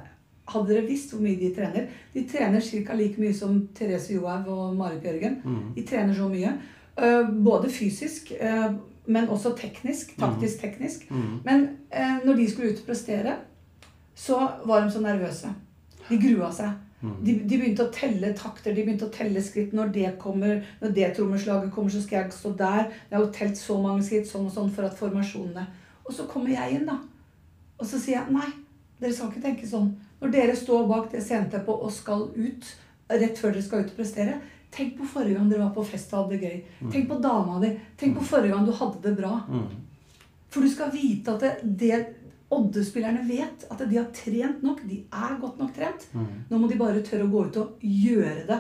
Hadde dere visst hvor mye de trener? De trener ca. like mye som Therese Johaug og Marit Bjørgen. Mm. De trener så mye. Eh, både fysisk, eh, men også teknisk. Taktisk teknisk. Mm. Men eh, når de skulle ut og prestere, så var de så nervøse. De grua seg. Mm. De, de begynte å telle takter, de begynte å telle skritt. Når det kommer, når det trommeslaget kommer, så skal jeg stå der. Jeg har jo telt så mange skritt sånn og sånn for at formasjonene Og så kommer jeg inn, da. Og så sier jeg nei, dere skal ikke tenke sånn. Når dere står bak det sceneteppet og skal ut rett før dere skal ut og prestere, tenk på forrige gang dere var på fest og hadde det gøy. Tenk på dama di. Tenk på forrige gang du hadde det bra. Mm. For du skal vite at det, det Odde-spillerne vet at de har trent nok. De er godt nok trent. Mm. Nå må de bare tørre å gå ut og gjøre det.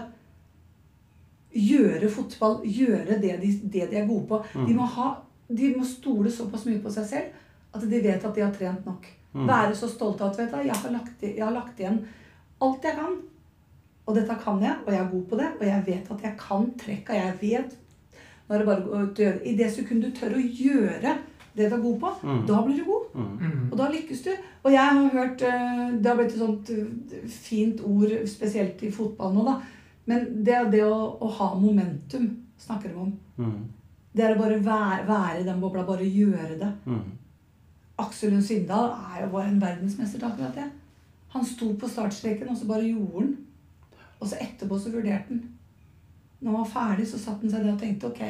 Gjøre fotball, gjøre det de, det de er gode på. Mm. De, må ha, de må stole såpass mye på seg selv at de vet at de har trent nok. Mm. Være så stolte av at vet du, jeg, har lagt, jeg har lagt igjen alt jeg kan. Og dette kan jeg, og jeg er god på det. Og jeg vet at jeg kan trekka. Jeg vet Nå er det bare går ut å gjøre. I det sekundet du tør å gjøre det du er god på, Mm. da blir du god. Mm. Mm. Og da lykkes du. Og jeg har hørt eh, Det har blitt et sånt eh, fint ord, spesielt i fotball nå, da. Men det er det å, å ha momentum, snakker de om. Mm. Det er å bare være, være i den bobla, bare gjøre det. Mm. Aksel Lund Svindal er jo bare en verdensmester til akkurat det. Han sto på startstreken, og så bare gjorde han. Og så etterpå så vurderte han. Når han var ferdig, så satte han seg ned og tenkte ok,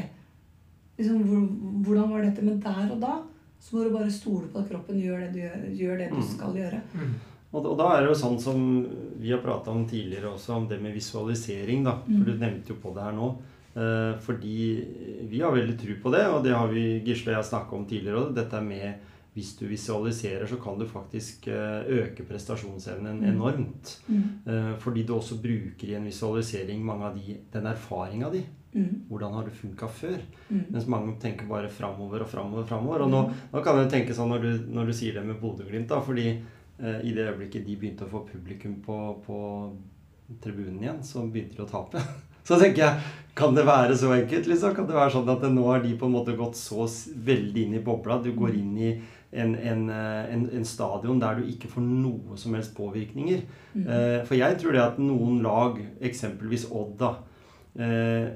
liksom, hvordan var dette? Men der og da så må du bare stole på at kroppen gjør det du, gjør, gjør det du Mm. skal gjøre. Mm. Og, og da er det jo sånn som vi har prata om tidligere også, om det med visualisering. da, Mm. For du nevnte jo på det her nå. Eh, fordi vi har veldig tro på det, og det har vi Gisle og jeg snakka om tidligere òg. Dette med hvis du visualiserer, så kan du faktisk eh, øke prestasjonsevnen Mm. enormt. Mm. Eh, fordi du også bruker i en visualisering mange av de, den erfaringa di. Mm. Hvordan har det funka før? Mm. Mens mange tenker bare framover og framover. framover. Og nå, nå kan jeg tenke sånn når du, når du sier det med Bodø-Glimt, da, fordi eh, i det øyeblikket de begynte å få publikum på, på tribunen igjen, så begynte de å tape. Så tenker jeg, kan det være så enkelt? liksom? Kan det være sånn at nå har de på en måte gått så veldig inn i bobla? Du går inn i en, en, eh, en, en stadion der du ikke får noe som helst påvirkninger. Mm. Eh, for jeg tror det at noen lag, eksempelvis Odd, da, eh,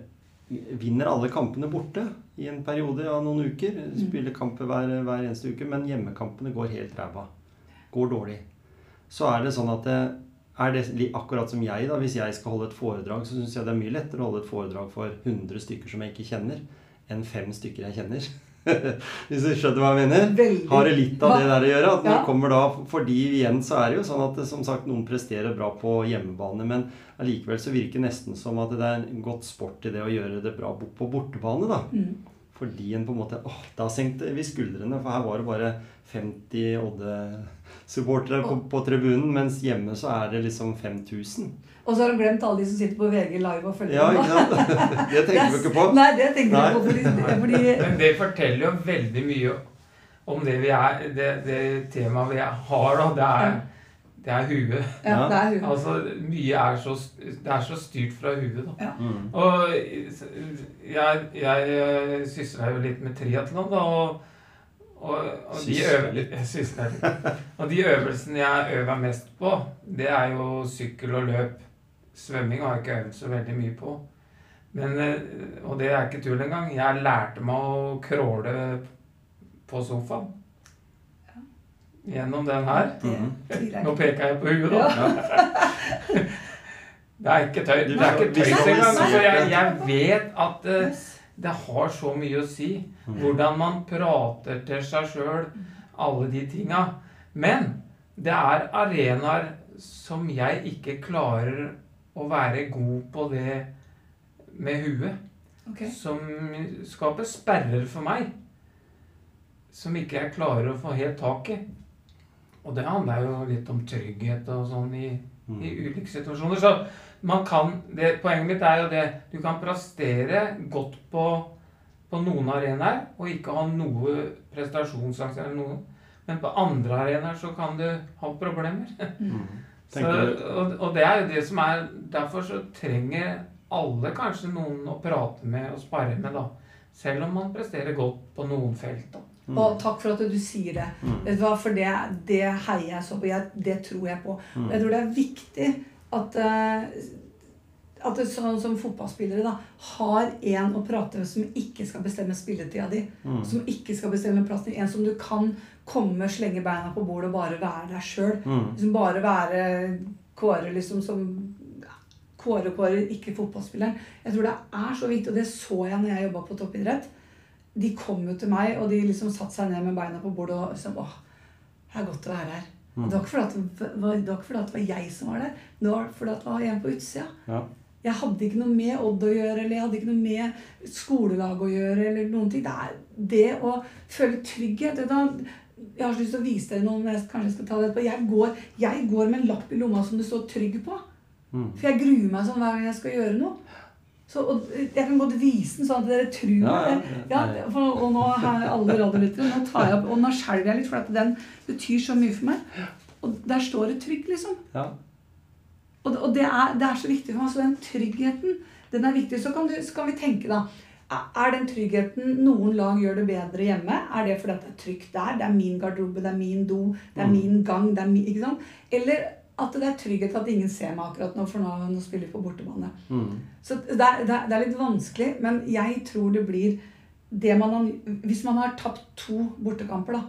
vinner alle kampene borte i en periode av noen uker. Spiller kamper hver, hver eneste uke, men hjemmekampene går helt ræva. Går dårlig. Så er det sånn at det, er det akkurat som jeg, da. Hvis jeg skal holde et foredrag, så syns jeg det er mye lettere å holde et foredrag for 100 stykker som jeg ikke kjenner, enn fem stykker jeg kjenner. Hvis du skjønner hva jeg mener? Veldig. Har det litt av det der å gjøre? At Ja. kommer da, Fordi igjen så er det jo sånn at som sagt, noen presterer bra på hjemmebane, men allikevel så virker det nesten som at det er en godt sport i det å gjøre det bra på bortebane. da. Mm. Fordi en på en måte åh, Da senkte vi skuldrene, for her var det bare 50 Odde-supportere på, på tribunen, mens hjemme så er det liksom 5000. Og så har du glemt alle de som sitter på VG live og følger Ja, med, Ja. Det tenker vi ikke på. Nei, det tenker Nei. jeg på. Fordi, fordi Men det forteller jo veldig mye om det vi er Det, det temaet vi har, da. Det er, det er huet. Ja, Ja. det er hun. Altså, mye er så, det er så styrt fra huet, da. Mm. Og jeg, jeg eh, sysler jo litt med triatlon, da. Og, og, og, de sysler og de øvelsene jeg øver mest på, det er jo sykkel og løp. Svømming har jeg ikke øvd så veldig mye på. Men, eh, og det er ikke tull engang. Jeg lærte meg å crawle på sofaen. Gjennom den her. Mm -hmm. Nå peker jeg på huet, da. Ja. Det er ikke tøy. Det er ikke tøys engang. visualiserer Altså, jeg, jeg vet at uh, det har så mye å si. Mm. Hvordan man prater til seg sjøl. Alle de tinga. Men det er arenaer som jeg ikke klarer å være god på det med huet. Okay. Som skaper sperrer for meg. Som ikke jeg klarer å få helt tak i. Og det handler jo litt om trygghet og sånn i, Mm. i ulike situasjoner. Så man kan det, Poenget mitt er jo det Du kan prestere godt på, på noen arenaer og ikke ha noe prestasjonsangst eller noe. Men på andre arenaer så kan du ha problemer. Mm. Så, og, og det er jo det som er Derfor så trenger alle kanskje noen å prate med og spare med, da. Selv om man presterer godt på noen felt. da. Mm. Og takk for at du sier det. Mm. Vet du hva, For det, det heier jeg så på. Jeg, det tror jeg på. Mm. Jeg tror det er viktig at eh, at sånn som fotballspillere da, har en å prate med som ikke skal bestemme spilletida di. Mm. Som ikke skal bestemme plassen din. En som du kan komme, slenge beina på bordet og bare være deg sjøl. Mm. Liksom bare være Kåre liksom som Kåre Kåre, ikke fotballspilleren. Jeg tror det er så viktig, og det så jeg når jeg jobba på toppidrett. De kom jo til meg, og de liksom satte seg ned med beina på bordet og liksom Åh, det er godt å være her. Mm. Det var ikke fordi det var, det det var jeg som var der, det var fordi det var en på utsida. Ja. Jeg hadde ikke noe med Odd å gjøre, eller jeg hadde ikke noe med skolelag å gjøre, eller noen ting. Det er det å føle trygghet. da. Jeg har så lyst til å vise dere noe, men jeg kanskje skal ta det etterpå. Jeg går, jeg går med en lapp i lomma som det står 'trygg' på. Mm. For jeg gruer meg sånn hver gang jeg skal gjøre noe. Så, og jeg kan godt vise den sånn at dere tror Ja, ja, ja. Ja, for, og nå her, alle radiolyttere, nå tar jeg opp, og nå skjelver jeg litt, for at den betyr så mye for meg. Og der står det 'trygg', liksom. Ja. Og, og det, er, det er så viktig for meg. Så den tryggheten, den er viktig. Så kan, du, så kan vi tenke, da. Er den tryggheten Noen lag gjør det bedre hjemme. Er det fordi det er trygt der? Det er min garderobe, det er min do, det er Mm. min gang. det er min, ikke sant? Eller at det er trygghet at ingen ser meg akkurat nå, for nå, nå spiller vi på bortebane. Mm. Så det er, det, er, det er litt vanskelig, men jeg tror det blir det man har, Hvis man har tapt to bortekamper, da,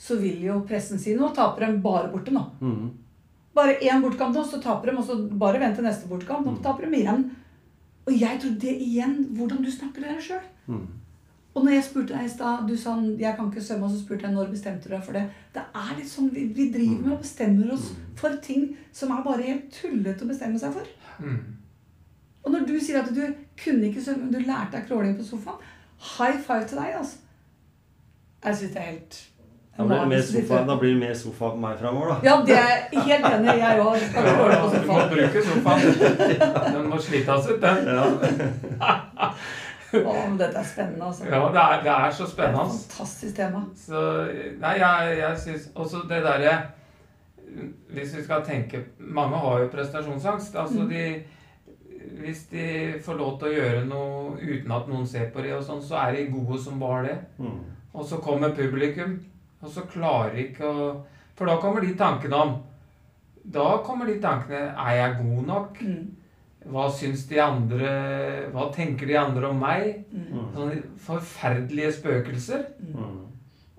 så vil jo pressen si nå taper de bare borte nå. Mm. Bare én bortekamp nå, så taper de, og så bare vent til neste bortekamp. Nå Mm. taper de igjen. Og jeg tror det igjen Hvordan du snakker til deg sjøl. Mm. Og når jeg spurte deg i stad Du sa jeg kan ikke svømme, og så spurte jeg når bestemte du deg for det. Det er litt sånn vi, vi driver med og bestemmer oss Mm. for ting som er bare helt tullete å bestemme seg for. Mm. Og når du sier at du kunne ikke svømme, men du lærte deg crawling på sofaen, high five til deg, altså. Jeg syns det er helt Da blir, det mer sofa, da blir det mer sofa på meg framover, da. Ja, det er helt enig. Jeg òg Ja, du må bruke sofaen. Den må slites ut, den. Ja. Å, dette er spennende, altså. Ja, det er, det er så Det er et fantastisk tema. Så Nei, jeg, jeg syns også det derre Hvis vi skal tenke Mange har jo prestasjonsangst. Altså Mm. de Hvis de får lov til å gjøre noe uten at noen ser på det, og sånn, så er de gode som bare det. Mm. Og så kommer publikum, og så klarer de ikke å For da kommer de tankene om Da kommer de tankene Er jeg god nok? Mm. Hva syns de andre Hva tenker de andre om meg? Mm. Mm. Sånne forferdelige spøkelser. Mm.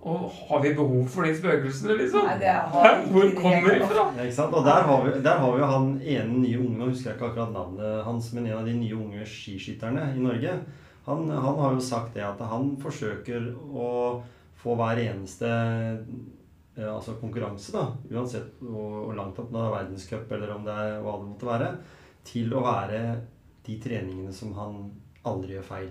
Og har vi behov for de spøkelsene, liksom? Nei, det har Hvor kommer de fra? Ja, ikke sant? Og der har, vi, der har vi jo han ene nye unge Nå husker jeg ikke akkurat navnet hans, men en av de nye unge skiskytterne i Norge. Han, han har jo sagt det at han forsøker å få hver eneste eh, altså konkurranse, da, uansett hvor, langt opp, det er verdenscup eller om det er hva det måtte være, til å være de treningene som han aldri gjør feil.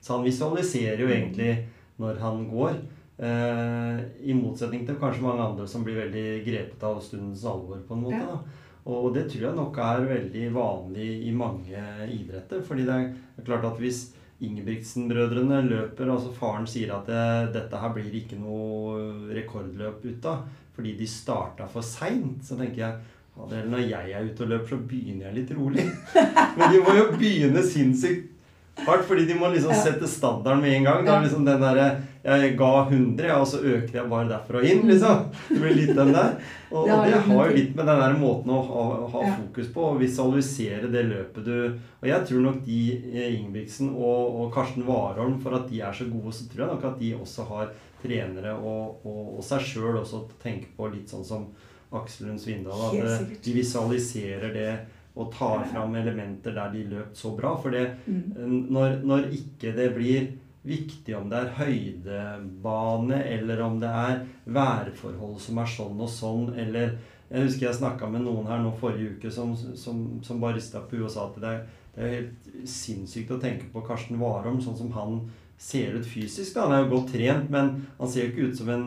Så han visualiserer jo egentlig når han går. Eh, I motsetning til kanskje mange andre som blir veldig grepet av stundens alvor. på en måte Ja. Og det tror jeg nok er veldig vanlig i mange idretter. fordi det er klart at hvis Ingebrigtsen-brødrene løper, altså faren sier at det, dette her blir ikke noe rekordløp ut av, fordi de starta for seint, så tenker jeg når jeg er ute og løper, så begynner jeg litt rolig. Men de må jo begynne sinnssykt hardt, fordi de må liksom sette standarden med en gang. Det er liksom den derre Jeg ga 100, og så øker jeg bare derfra og inn, liksom. Det blir litt den der. Og, Det og har det jo har jo litt med den der måten å ha, ha fokus på, og visualisere det løpet du Og jeg tror nok de, eh, Ingebrigtsen og, og Karsten Warholm, for at de er så gode, så tror jeg nok at de også har trenere og, og, og seg sjøl også tenker på litt sånn som Aksel Lund Svindal. At eh, de visualiserer det og tar fram elementer der de løp så bra. For det, Mm. når, når ikke det blir viktig om det er høydebane, eller om det er værforhold som er sånn og sånn, eller Jeg husker jeg snakka med noen her nå forrige uke som, som, som bare rista på huet og sa at det er, det er helt sinnssykt å tenke på Karsten Warholm sånn som han ser ut fysisk. da, Han er jo godt trent, men han ser jo ikke ut som en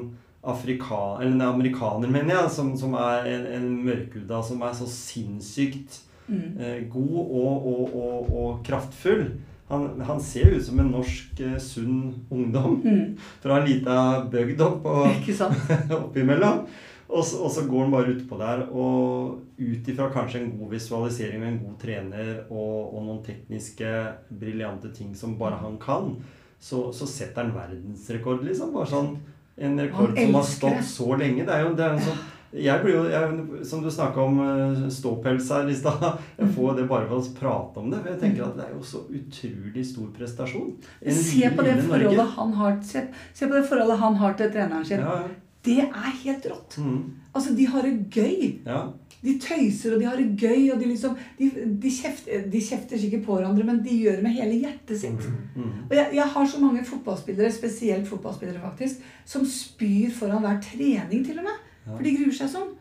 afrika, eller en amerikaner, mener jeg, som, som er en, en mørkhuda som er så sinnssykt Mm. eh, god og, og, og, og kraftfull. Han, han ser ut som en norsk eh, sunn ungdom Mm. fra en lita bygd opp og oppimellom. Og så, og så går han bare utpå der, og ut ifra kanskje en god visualisering med en god trener og, og noen tekniske, briljante ting som bare han kan, så, så setter han verdensrekord, liksom. Bare sånn en rekord som har stått så lenge. Det er jo det er en sånn jeg blir jo, jeg, Som du snakka om eh, ståpels her i stad. Jeg får det bare ved å prate om det. For jeg tenker at det er jo så utrolig stor prestasjon. En Se på det forholdet han har se, se på det forholdet han har til treneren sin. Ja, ja. Det er helt rått. Mm, Altså, de har det gøy. ja. De tøyser, og de har det gøy, og de liksom De, de, kjefter, de kjefter sikkert på hverandre, men de gjør det med hele hjertet sitt. Mm. Og jeg, jeg har så mange fotballspillere, spesielt fotballspillere faktisk, som spyr foran hver trening til og med. For de gruer seg sånn.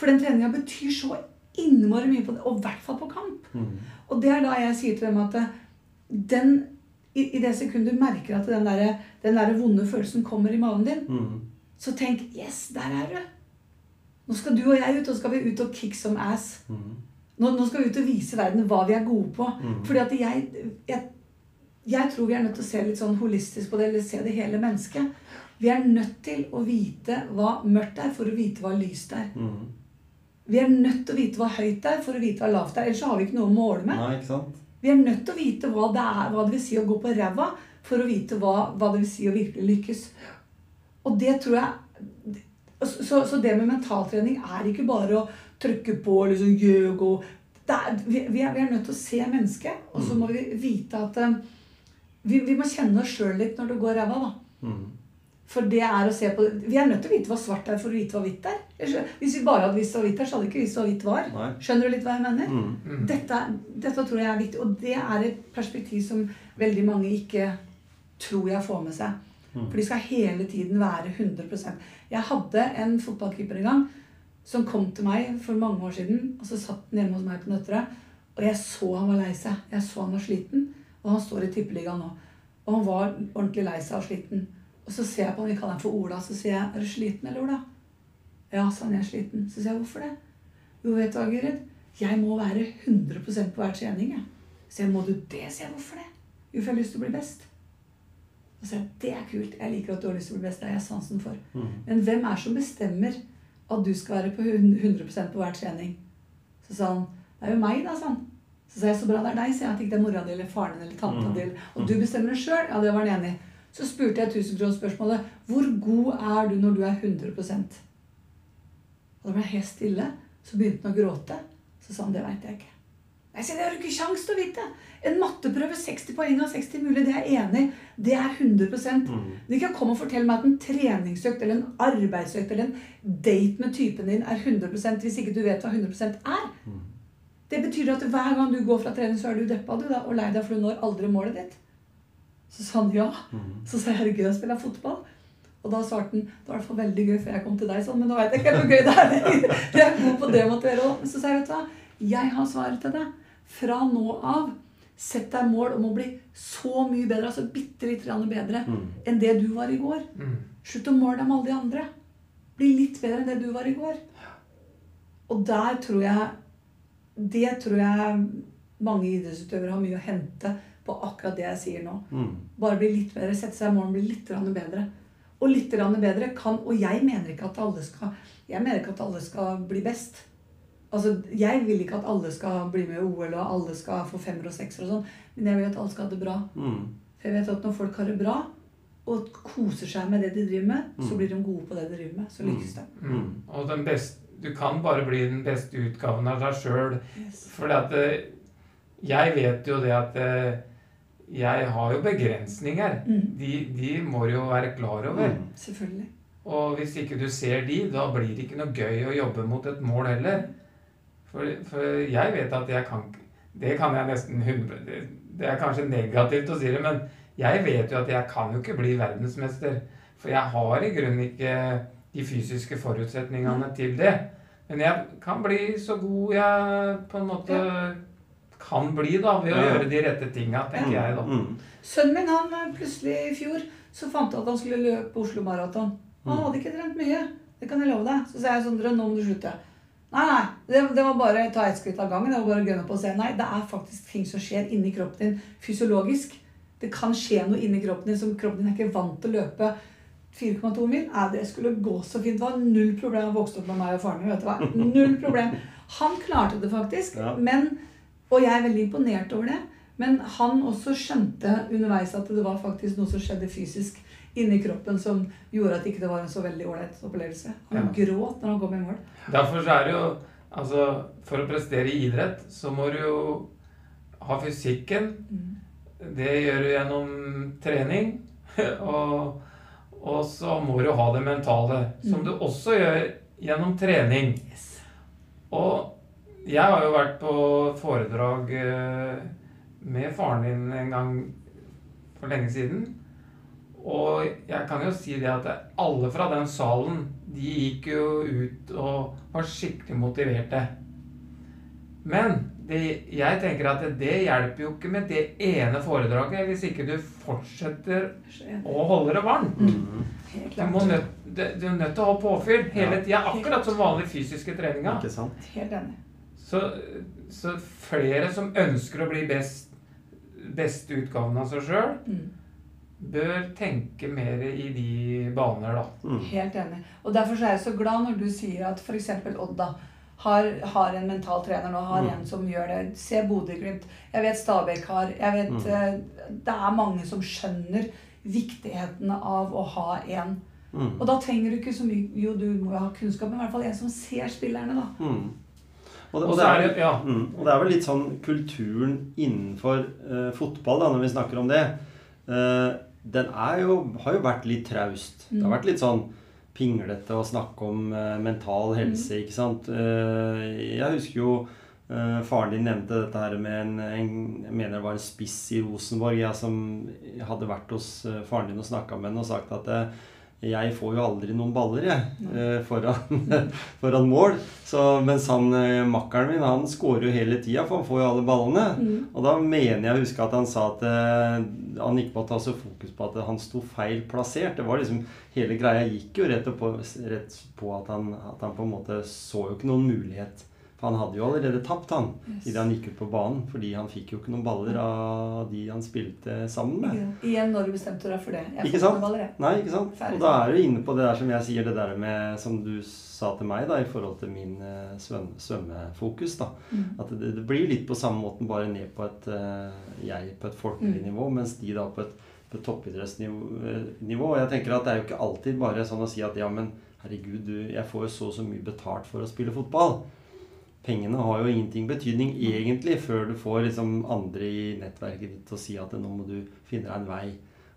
For den treninga betyr så innmari mye på det, og i hvert fall på kamp. Mm. Og det er da jeg sier til dem at eh, den, i, i det sekundet du merker at den der, den der vonde følelsen kommer i maven din, Mm. Så tenk Yes, der er du. Nå skal du og jeg ut, og skal vi ut og kick some ass. Mm. Nå, nå skal vi ut og vise verden hva vi er gode på. Mm. Fordi at jeg, jeg Jeg tror vi er nødt til å se litt sånn holistisk på det, eller se det hele mennesket. Vi er nødt til å vite hva mørkt er, for å vite hva lyst er. Mm. Vi er nødt til å vite hva høyt er, for å vite hva lavt er. Ellers så har vi ikke noe å måle med. Nei, ikke sant? Vi er nødt til å vite hva det, er, hva det vil si å gå på ræva, for å vite hva, hva det vil si å virkelig lykkes. Og det tror jeg Så, så, så det med mentaltrening er ikke bare å trykke på liksom gjøg og det er, vi, vi, er, vi er nødt til å se mennesket, og så må vi vite at um, vi, vi må kjenne oss sjøl litt når det går ræva, da. Mm. For det er å se på Vi er nødt til å vite hva svart er for å vite hva hvitt er. Hvis vi bare hadde visst hva hvitt er, så hadde vi ikke visst hva hvitt var. Nei. Skjønner du litt hva jeg mener? Mm. Mm. Dette, dette tror jeg er viktig, og det er et perspektiv som veldig mange ikke tror jeg får med seg. Mm. For de skal hele tiden være 100% Jeg hadde en fotballkeeper en gang som kom til meg for mange år siden. og Så satt han hjemme hos meg på Nøtterøy, og jeg så han var lei seg. Jeg så han var sliten, og han står i tippeligaen nå. Og han var ordentlig lei seg og sliten. Og så ser jeg på han, vi kaller han for Ola, så sier jeg 'Er du sliten, eller, Ola?' 'Ja', sa han, 'jeg er sliten'. Så sier jeg 'Hvorfor det?' 'Jo, vet du hva, Gyrid, jeg må være 100% på hver trening', jeg. Så jeg 'Må du det?' sier jeg. 'Hvorfor det?' 'Jo, for jeg har lyst til å bli best'. Og så sier at 'Det er kult. Jeg liker at du har lyst til å bli best. Det har jeg sansen for'. Mm. Men hvem er det som bestemmer at du skal være på 100% på hver trening? Så sa han Det er jo meg, da, sa han. Så sa jeg så bra det er deg, sier jeg. At ikke det er mora di eller faren din eller tanta Mm. di. Og du bestemmer det sjøl. Ja, det var han enig i. Så spurte jeg tusenkronersspørsmålet Hvor god er du når du er 100 Og da ble jeg helt stille. Så begynte han å gråte. Så sa han det veit jeg ikke. Jeg sier det har du ikke kjangs til å vite. En matteprøve 60 poeng av 60 mulig, det er jeg enig i. Det er 100 Mm. du kan komme og fortelle meg at en treningsøkt eller en arbeidsøkt eller en date med typen din er 100% hvis ikke du vet hva 100 er. Mm. Det betyr at hver gang du går fra trening, så er du deppa du da, og lei deg for du når aldri målet ditt. Så sa han ja. Mm. Så sa jeg er det gøy å spille fotball? Og da svarte han det var i hvert fall veldig gøy før jeg kom til deg, sånn, men nå veit jeg ikke hvor gøy det er. Jeg er god på det gjøre også. Så sa jeg, vet du hva, jeg har svaret til deg. Fra nå av, sett deg mål om å bli så mye bedre, altså bitte litt bedre, Mm. enn det du var i går. Mm. Slutt å måle deg med alle de andre. Bli litt bedre enn det du var i går. Og der tror jeg Det tror jeg mange idrettsutøvere har mye å hente på akkurat det jeg sier nå. Mm. Bare bli litt bedre, sette seg i morgen, bli litt bedre. Og litt bedre kan Og jeg mener ikke at alle skal Jeg mener ikke at alle skal bli best. Altså, Jeg vil ikke at alle skal bli med i OL, og alle skal få femmer og sekser og sånn. Men jeg vil at alle skal ha det bra. Mm. For jeg vet at når folk har det bra, og koser seg med det de driver med, så Mm. blir de gode på det de driver med. Så lykkes de. Mm. Og den beste, du kan bare bli den beste utgaven av deg sjøl. For eh, jeg vet jo det at eh, jeg har jo begrensninger. Mm. De, de må jo være klar over. Mm. Selvfølgelig. Og hvis ikke du ser de, da blir det ikke noe gøy å jobbe mot et mål heller. For, for jeg vet at jeg kan Det kan jeg nesten 100 det, det er kanskje negativt å si det, men jeg vet jo at jeg kan jo ikke bli verdensmester. For jeg har i grunnen ikke de fysiske forutsetningene til det. Men jeg kan bli så god jeg på en måte kan bli, da, ved å Ja. gjøre de rette tinga, tenker jeg, da. Mm. Sønnen min han eh, plutselig i fjor så fant han at han skulle løpe Oslo Maraton. Han Mm. hadde ikke trent mye. Det kan jeg love deg. Så sa jeg Sondre, nå må du slutte. Nei, nei. Det, det var bare ta ett skritt av gangen. Det var bare å gønne på å se. Nei, det er faktisk ting som skjer inni kroppen din fysiologisk. Det kan skje noe inni kroppen din som kroppen din er ikke vant til å løpe 4,2 mil. Nei, det skulle gå så fint. Det var null problem å vokse opp med meg og faren min. vet du hva? Null problem. Han klarte det faktisk. Ja. Men, og jeg er veldig imponert over det. Men han også skjønte underveis at det var faktisk noe som skjedde fysisk inni kroppen som gjorde at ikke det var en så veldig ålreit opplevelse. Han Ja. gråt når han kom i mål. Derfor så er det jo Altså, for å prestere i idrett, så må du jo ha fysikken. Mm. Det gjør du gjennom trening. Og, og så må du ha det mentale, som Mm. du også gjør gjennom trening. Yes. Og jeg har jo vært på foredrag eh, med faren din en gang for lenge siden. Og jeg kan jo si det at alle fra den salen, de gikk jo ut og var skikkelig motiverte. Men det, jeg tenker at det, det hjelper jo ikke med det ene foredraget hvis ikke du fortsetter å holde det varmt. Mm. Du, må nødt, du, du er nødt til å ha påfyll hele Ja. tida, akkurat som vanlig fysiske sant? Helt enig. Så, så flere som ønsker å bli best, beste utgaven av seg sjøl, Mm. Bør tenke mer i de baner, da. Mm. Helt enig. Og derfor så er jeg så glad når du sier at f.eks. Odd da har, har en mental trener nå, har Mm. en som gjør det. Se Bodø-Glimt. Jeg vet Stabæk har. Jeg vet Mm. eh, Det er mange som skjønner viktigheten av å ha en. Mm. Og da trenger du ikke så mye Jo, du må jo ha kunnskap, men i hvert fall en som ser spillerne, da. Mm. Og, det, Og det er er, det Ja. mm, og det er vel litt sånn kulturen innenfor uh, fotball, da, når vi snakker om det. Eh, den jo, har jo vært litt traust. Det har Mm. vært litt sånn pinglete å snakke om uh, mental helse, ikke sant. Uh, jeg husker jo uh, faren din nevnte dette her med en, en Jeg mener det var en spiss i Rosenborg jeg som hadde vært hos faren din og snakka med henne og sagt at jeg får jo aldri noen baller, jeg, eh, foran, foran mål. Så, mens han eh, makkeren min, han scorer jo hele tida, for han får jo alle ballene. Mm. Og da mener jeg å huske at han sa at eh, han ikke måtte ha så fokus på at han sto feil plassert. Det var liksom, Hele greia gikk jo rett på, rett på at, han, at han på en måte så jo ikke noen mulighet. For han hadde jo allerede tapt, han, Yes. idet han gikk ut på banen. Fordi han fikk jo ikke noen baller av de han spilte sammen med. Ja. Igjen når du bestemte deg for det. Jeg Ikke sant? baller, jeg. Nei, ikke sant? Ferdig Og da er du inne på det der som jeg sier, det der med Som du sa til meg, da, i forhold til min eh, svøm- svømmefokus, da. Mm. At det, det blir litt på samme måten, bare ned på et eh, Jeg på et folkelig Mm. nivå, mens de da på et, på toppidrettsnivå. eh. Og jeg tenker at det er jo ikke alltid bare sånn å si at ja, men herregud, du, jeg får jo så og så mye betalt for å spille fotball. Pengene har jo ingenting betydning egentlig før du får liksom andre i nettverket ditt til å si at nå må du finne deg en vei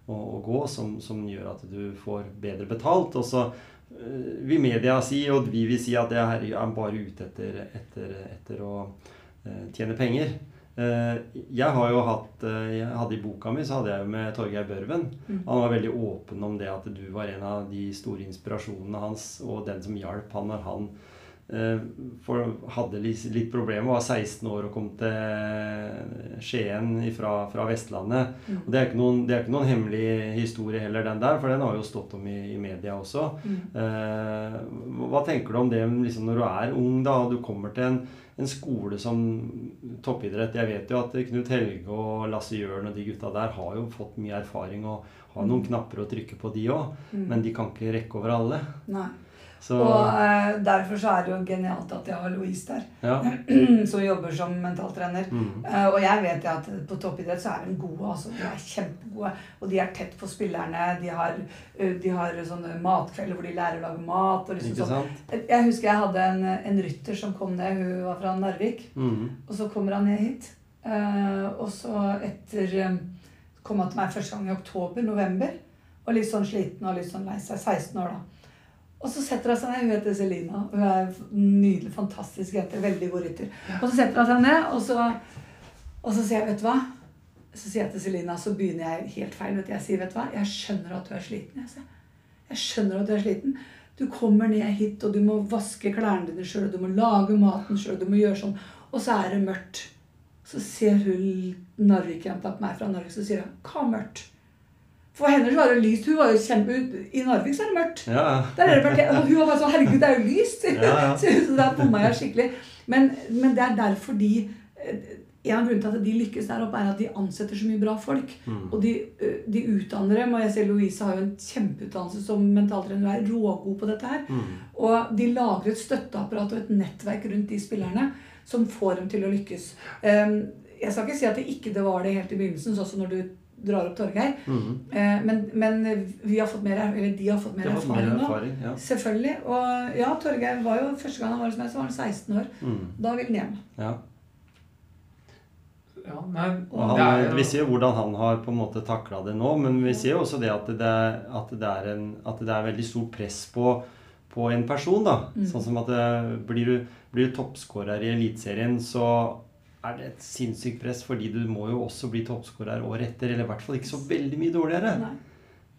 å, å gå som, som gjør at du får bedre betalt. Og så øh, vil media si, og vi vil si at det er er bare ute etter, etter, etter å øh, tjene penger. Eh, jeg har jo hatt jeg hadde I boka mi så hadde jeg jo med Torgeir Børven. Mm. Han var veldig åpen om det at du var en av de store inspirasjonene hans, og den som hjalp han når han eh, for, hadde litt, problemer, var 16 år og kom til Skien fra, fra Vestlandet. Mm. Og det er, noen, det er ikke noen hemmelig historie heller, den der, for den har jo stått om i, i media også. Mm. Eh, hva tenker du om det liksom, når du er ung da, og du kommer til en, en skole som toppidrett? Jeg vet jo at Knut Helge og Lasse Jørn og de gutta der har jo fått mye erfaring og har noen knapper å trykke på, de òg. Mm. Men de kan ikke rekke over alle. Nei. Så Og eh, derfor så er det jo genialt at jeg har Louise der, ja. som jobber som mentaltrener. Mm. Eh, og jeg vet at på toppidrett så er de gode. altså De er kjempegode. Og de er tett på spillerne. De har, eh, de har sånne matkvelder hvor de lærer å lage mat. Og liksom sånn. sant? Jeg husker jeg hadde en, en rytter som kom ned. Hun var fra Narvik. Mm. Og så kommer han ned hit. Eh, og så etter eh, kom han til meg første gang i oktober-november. Og litt sånn sliten og litt sånn lei seg. 16 år, da. Og så setter hun seg ned. Hun heter Selina. Hun er en nydelig, fantastisk jente. Veldig god rytter. Og så setter hun seg ned, og så, og så sier jeg, vet du hva Så sier jeg til Selina, så begynner jeg helt feil. vet du. Jeg sier, vet du hva, jeg skjønner at du er sliten. Jeg, sier. jeg skjønner at du er sliten. Du kommer ned hit, og du må vaske klærne dine sjøl, du må lage maten sjøl, du må gjøre sånn. Og så er det mørkt. Så ser hun Narvik-jenta på meg fra Narvik, så sier hun 'Hva mørkt?' For henne så var det lyst. Hun var jo kjempe... I Narvik så er det mørkt. Ja, Der er det mørkt. Og hun var bare sånn 'Herregud, det er jo lyst'. Ja, ja. Så da bomma jeg skikkelig. Men, men det er derfor de eh, En av grunnene til at de lykkes der oppe, er at de ansetter så mye bra folk. Mm. Og de, de utdanner dem. Og jeg ser Louise har jo en kjempeutdannelse som mentaltrener. Hun er rågod på dette her. Mm. Og de lager et støtteapparat og et nettverk rundt de spillerne som får dem til å lykkes. Um, jeg skal ikke si at det ikke det var det helt i begynnelsen, sånn som når du drar opp Torgeir. Mm. Eh, men, men vi har fått mer, er- eller de har fått mer har fått erfaring mer nå. Ja. Selvfølgelig. Og ja, Torgeir var jo første gang han var hos meg, så var han 16 år. Mm. Da ville han hjem. ja. Ja, nei, Og det han, er Vi ser jo hvordan han har på en måte takla det nå, men vi ser jo også det at det er, at det er, en, at det er veldig stort press på, på en person. da. Mm. Sånn som at det, blir du, blir du toppskårer i Eliteserien, så er det et sinnssykt press, fordi du må jo også bli toppskårer året etter, eller i hvert fall ikke så veldig mye dårligere. Nei.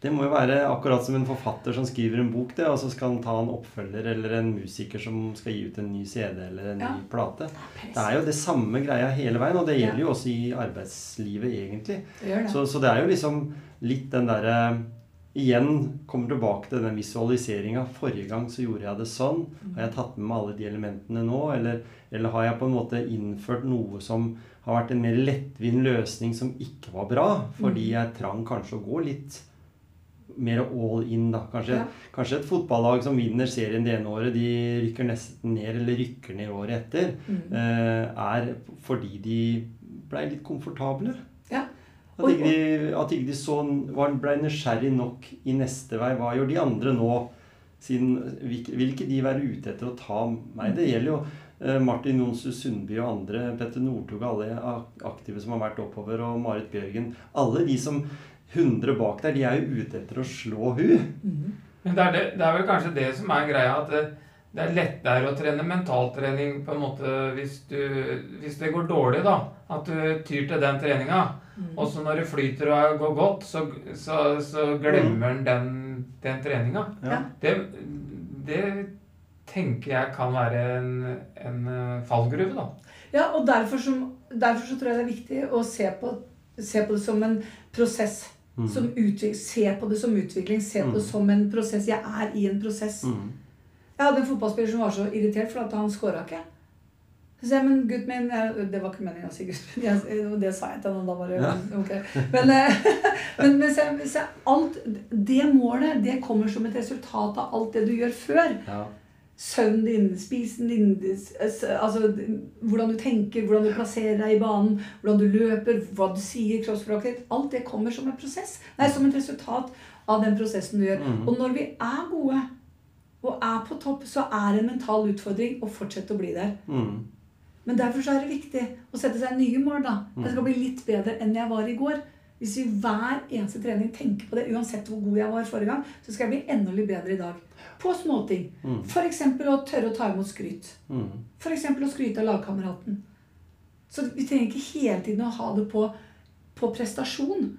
Det må jo være akkurat som en forfatter som skriver en bok, det, og så skal han ta en oppfølger, eller en musiker som skal gi ut en ny CD eller en Ja. ny plate. Det er jo det samme greia hele veien, og det Ja. gjelder jo også i arbeidslivet, egentlig. Det det. Så, så det er jo liksom litt den derre Igjen kommer tilbake til den visualiseringa. Forrige gang så gjorde jeg det sånn. Har jeg tatt med meg alle de elementene nå? Eller, eller har jeg på en måte innført noe som har vært en mer lettvint løsning som ikke var bra? Fordi jeg trang kanskje å gå litt mer all in, da. Kanskje, Ja. kanskje et fotballag som vinner serien det ene året, de rykker nesten ned, eller rykker ned året etter, Mm. eh, er fordi de blei litt komfortable. At ikke de, at ikke de så, var, ble nysgjerrig nok i neste vei. Hva gjør de andre nå? Siden, vil, vil ikke de være ute etter å ta meg? Det gjelder jo eh, Martin Jonsrud Sundby og andre, Petter Northug, alle aktive som har vært oppover, og Marit Bjørgen. Alle de som 100 bak der, de er jo ute etter å slå hun. Mm. Men det er, det, det er vel kanskje det som er greia, at det, det er lettere å trene mentaltrening på en måte hvis, du, hvis det går dårlig, da. At du tyr til den treninga. Mm. Og så når det flyter og går godt, så, så, så glemmer en den, den treninga. Ja. Det, det tenker jeg kan være en, en eh, fallgruve, da. Ja, og derfor, som, derfor så tror jeg det er viktig å se på, se på det som en prosess. Mm. Som utvik, se på det som utvikling. Se på det Mm. som en prosess. Jeg er i en prosess. Mm. Jeg hadde en fotballspiller som var så irritert for at han skåra ikke. Så sier jeg, men gutten min jeg, Det var ikke meningen å si gutten min. Jeg- Det sa jeg til han, da bare Ja. ok. Men, eh, men, men så, så, alt Det målet, det kommer som et resultat av alt det du gjør før. Ja. Søvnen din, spisen din, altså hvordan du tenker, hvordan du plasserer deg i banen, hvordan du løper, hva du sier, kroppsspråket ditt. Alt det kommer som en prosess. Nei, som et resultat av den prosessen du gjør. Mhm. Og når vi er gode og er på topp, så er det en mental utfordring å fortsette å bli der. Mm. Men derfor så er det viktig å sette seg nye mål. da. Jeg skal bli litt bedre enn jeg var i går. Hvis vi hver eneste trening tenker på det, uansett hvor god jeg var forrige gang, så skal jeg bli enda litt bedre i dag. På småting. Mm. F.eks. å tørre å ta imot skryt. Mm. F.eks. å skryte av lagkameraten. Så vi trenger ikke hele tiden å ha det på, på prestasjon.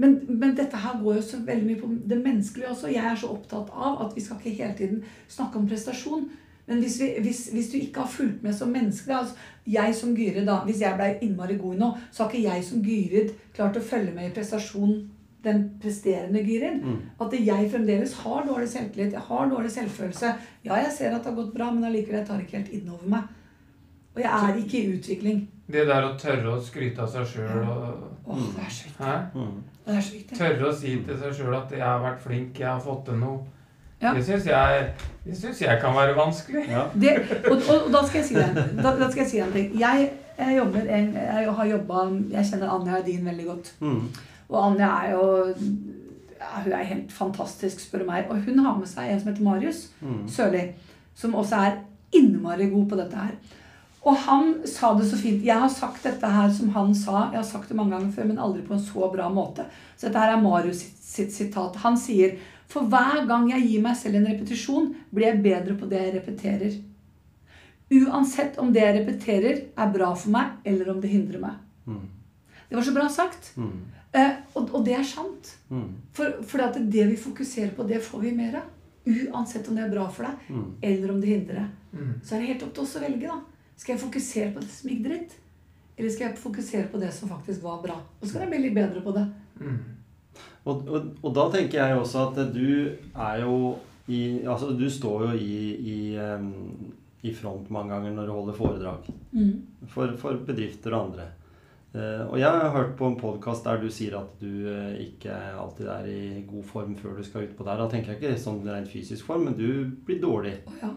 Men, men dette her går jo så veldig mye på det menneskelige også. Jeg er så opptatt av at vi skal ikke hele tiden snakke om prestasjon. Men hvis, vi, hvis, hvis du ikke har fulgt med som menneske altså Jeg som Gyrid, da, hvis jeg ble innmari god nå, så har ikke jeg som Gyrid klart å følge med i prestasjonen den presterende Gyrid. Mm. At jeg fremdeles har dårlig selvtillit, jeg har dårlig selvfølelse. Ja, jeg ser at det har gått bra, men allikevel jeg tar ikke helt innover meg. Og jeg er ikke i utvikling. Det der å tørre å skryte av seg sjøl og Åh, det er så viktig. Mm. Det er så viktig. Tørre å si til seg sjøl at 'jeg har vært flink, jeg har fått til noe'. Ja. Det syns jeg, jeg kan være vanskelig. Ja. Det, og, og, og da skal jeg si det. Da, da skal jeg si en ting. Jeg, jeg, jobber en, jeg har jobba Jeg kjenner Anja Edin veldig godt. Mm. Og Anja er jo ja, Hun er helt fantastisk, spør du meg. Og hun har med seg en som heter Marius Mm. Sørli, som også er innmari god på dette her. Og han sa det så fint. Jeg har sagt dette her som han sa. Jeg har sagt det mange ganger før, men aldri på en så bra måte. Så dette her er Marius sitt, sitt sitat. Han sier For hver gang jeg gir meg selv en repetisjon, blir jeg bedre på det jeg repeterer. Uansett om det jeg repeterer, er bra for meg, eller om det hindrer meg. Mm. Det var så bra sagt. Mm. Eh, og, og det er sant. Mm. For, for at det vi fokuserer på, det får vi mer av. Uansett om det er bra for deg, Mm. eller om det hindrer deg. Mm. Så er det helt opp til oss å velge. da. Skal jeg fokusere på det som gikk dritt? Eller skal jeg fokusere på det som faktisk var bra? Og så kan jeg bli litt bedre på det. Og, og, og da tenker jeg også at du er jo i Altså, du står jo i, i, um, i front mange ganger når du holder foredrag. Mm. For, for bedrifter og andre. Uh, og jeg har hørt på en podkast der du sier at du uh, ikke alltid er i god form før du skal utpå der. Da tenker jeg ikke sånn rent fysisk form, men du blir dårlig. Oh, ja.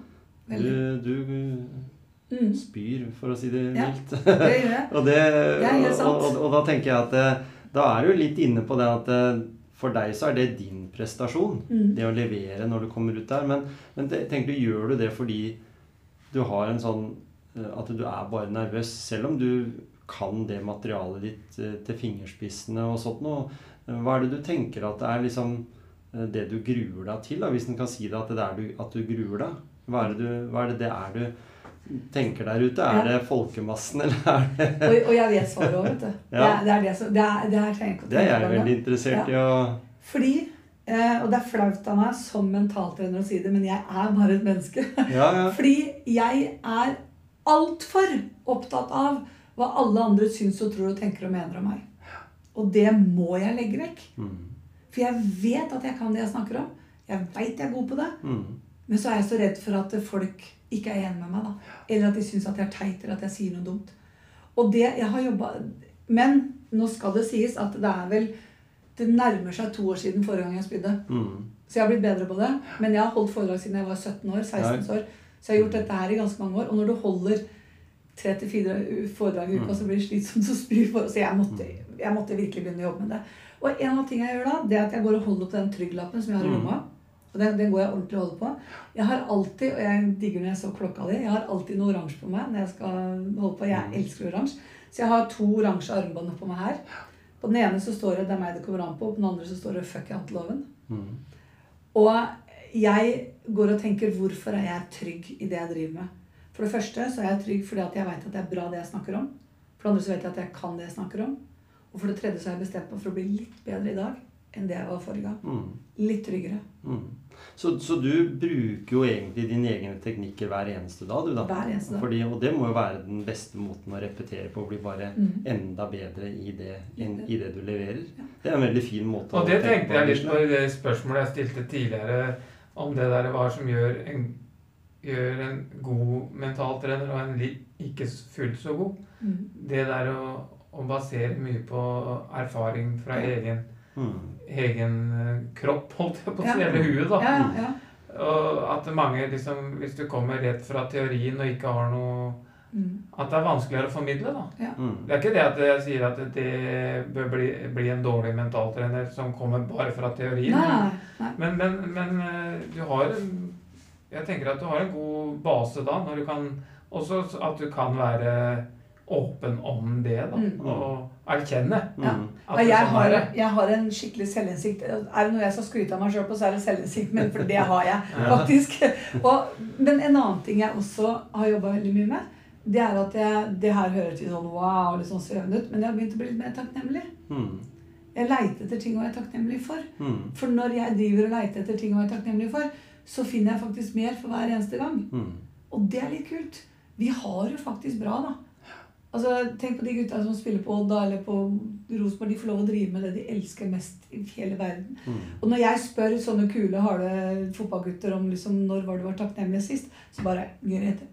Du, du Mm. spyr, for å si det mildt. Ja. Det gjør jeg. Og, det, og, og, og da tenker jeg at eh, da er du litt inne på det at eh, for deg så er det din prestasjon. Mm. Det å levere når du kommer ut der. Men, men tenker du, gjør du det fordi du har en sånn eh, At du er bare nervøs, selv om du kan det materialet ditt eh, til fingerspissene og sånt noe. Hva er det du tenker at det er liksom det du gruer deg til, da, hvis en kan si det at det er du, at du gruer deg? Hva er det, du, hva er det, det er du tenker der ute? Er Ja. det folkemassen, eller er det Og, og jeg vet svaret òg, vet du. Det, Ja. er, det er det som det er, det er, trenger Det er jeg veldig interessert i å Fordi Eh, og det er flaut av meg som mentaltrener å si det, men jeg er bare et menneske. Ja, ja. Fordi jeg er altfor opptatt av hva alle andre syns og tror og tenker og mener om meg. Og det må jeg legge vekk. Mm. For jeg vet at jeg kan det jeg snakker om. Jeg veit jeg er god på det. Mm. Men så er jeg så redd for at folk ikke er enig med meg. da. Eller at de syns at jeg er teit, eller at jeg sier noe dumt. Og det jeg har jobbet... Men nå skal det sies at det er vel Det nærmer seg to år siden forrige gang jeg spydde. Mm. Så jeg har blitt bedre på det. Men jeg har holdt foredrag siden jeg var 17 år. 16 år. Så jeg har gjort dette her i ganske mange år. Og når du holder tre til fire foredrag i uka, så blir det slitsomt å spy. for- Så jeg måtte, jeg måtte virkelig begynne å jobbe med det. Og en av tingene jeg gjør da, det er at jeg går og holder på den trygglappen som jeg har i Mm. lomma. Og den, den går jeg ordentlig og holder på. Jeg har alltid, og jeg digger når jeg så klokka di, jeg har alltid noe oransje på meg når jeg skal holde på. Jeg elsker oransje. Så jeg har to oransje armbånd på meg her. På den ene så står det 'Det er meg det kommer an på', og på den andre så står det 'Fuck janteloven'. Mm. Og jeg går og tenker hvorfor er jeg trygg i det jeg driver med? For det første så er jeg trygg fordi at jeg vet at det er bra det jeg snakker om. For det andre så vet jeg at jeg kan det jeg snakker om. Og for det tredje så har jeg bestemt meg for å bli litt bedre i dag enn det jeg var forrige gang. Mm. Litt tryggere. Mm. Så, så du bruker jo egentlig dine egne teknikker hver eneste dag, du da? Hver eneste dag. Fordi, og det må jo være den beste måten å repetere på, bli bare mm. enda bedre i det, enn i det du leverer. Ja. Det er en veldig fin måte Og det tenke tenkte jeg litt på i det spørsmålet jeg stilte tidligere, om det der hva som gjør en, gjør en god mentaltrener og en ikke fullt så god. Mm. Det der å, å basere mye på erfaring fra Ja. egen, Mm. Egen eh, kropp, holdt jeg på å si, Ja. eller huet, da. Ja, ja, ja. Og at mange liksom, hvis du kommer rett fra teorien og ikke har noe Mm. At det er vanskeligere å formidle, da. Mm. Det er ikke det at jeg sier at det bør bli, bli en dårlig mentaltrener som kommer bare fra teorien. Nei, nei. Men, men, men eh, du har en Jeg tenker at du har en god base da, når du kan Også at du kan være åpen om det, da. Mm. Og erkjenne Mm. Ja. at Ja, det jeg, sånn har, er jeg har en skikkelig selvinnsikt. Er det noe jeg skal skryte av meg sjøl på, så er det selvinnsikt. Men for det har jeg faktisk. Og, men en annen ting jeg også har jobba veldig mye med, det er at jeg, det her høres til sånn wow, litt sånn svevende ut, men jeg har begynt å bli litt mer takknemlig. Mm. Jeg leiter etter ting å være takknemlig for. Mm. For når jeg driver og leiter etter ting å være takknemlig for, så finner jeg faktisk mer for hver eneste gang. Mm. Og det er litt kult. Vi har jo faktisk bra, da. Altså, Tenk på de gutta som spiller på Odda eller på Rosenborg. De får lov å drive med det de elsker mest i hele verden. Mm. Og når jeg spør sånne kule, harde fotballgutter om liksom, når var du var takknemlig sist, så bare Grete,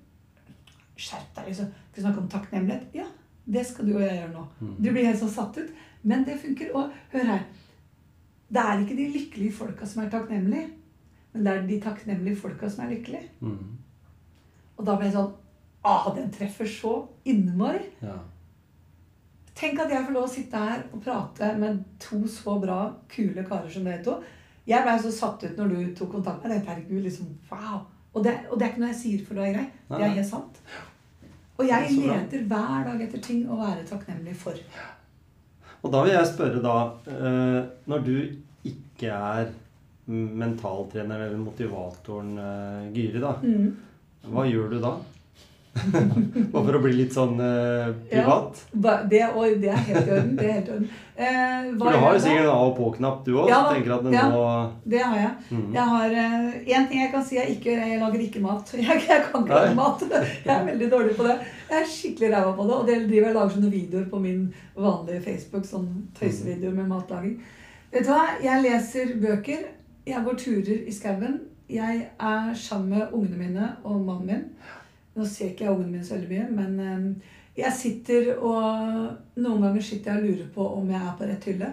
skjerp deg, liksom. Skal snakke om takknemlighet? Ja, det skal du og jeg gjøre nå. Mm. Du blir helt sånn satt ut. Men det funker. Og hør her. Det er ikke de lykkelige folka som er takknemlige, men det er de takknemlige folka som er lykkelige. Mm. Og da ble jeg sånn Ah, den treffer så innmari. Ja. Tenk at jeg får lov å sitte her og prate med to så bra, kule karer som dere to. Jeg ble så satt ut når du tok kontakt med meg. Herregud, liksom, wow. Og det, og det er ikke noe jeg sier for det er grei. Det er helt sant. Og jeg leter hver dag etter ting å være takknemlig for. Og da vil jeg spørre da eh, Når du ikke er mentaltreneren eller motivatoren eh, Gyri, da. Mm. Hva gjør du da? Bare for å bli litt sånn eh, privat? Ja, Det, og det er helt i orden. Det er helt i orden. Eh, For du har jo sikkert en av- og på-knapp, du òg. Ja Ja. nå Det har jeg. mm. Jeg har Én ting jeg kan si jeg ikke Jeg lager ikke mat. Jeg, jeg kan ikke lage mat. Jeg er veldig dårlig på det. Jeg er skikkelig ræva på det. Og det driver jeg lager sånne videoer på min vanlige Facebook. Sånn tøysevideoer med matlaging. Vet du hva? Jeg leser bøker. Jeg går turer i skauen. Jeg er sammen med ungene mine og mannen min. Nå ser ikke jeg ungene mine så veldig mye, men eh, jeg sitter og Noen ganger sitter jeg og lurer på om jeg er på rett hylle.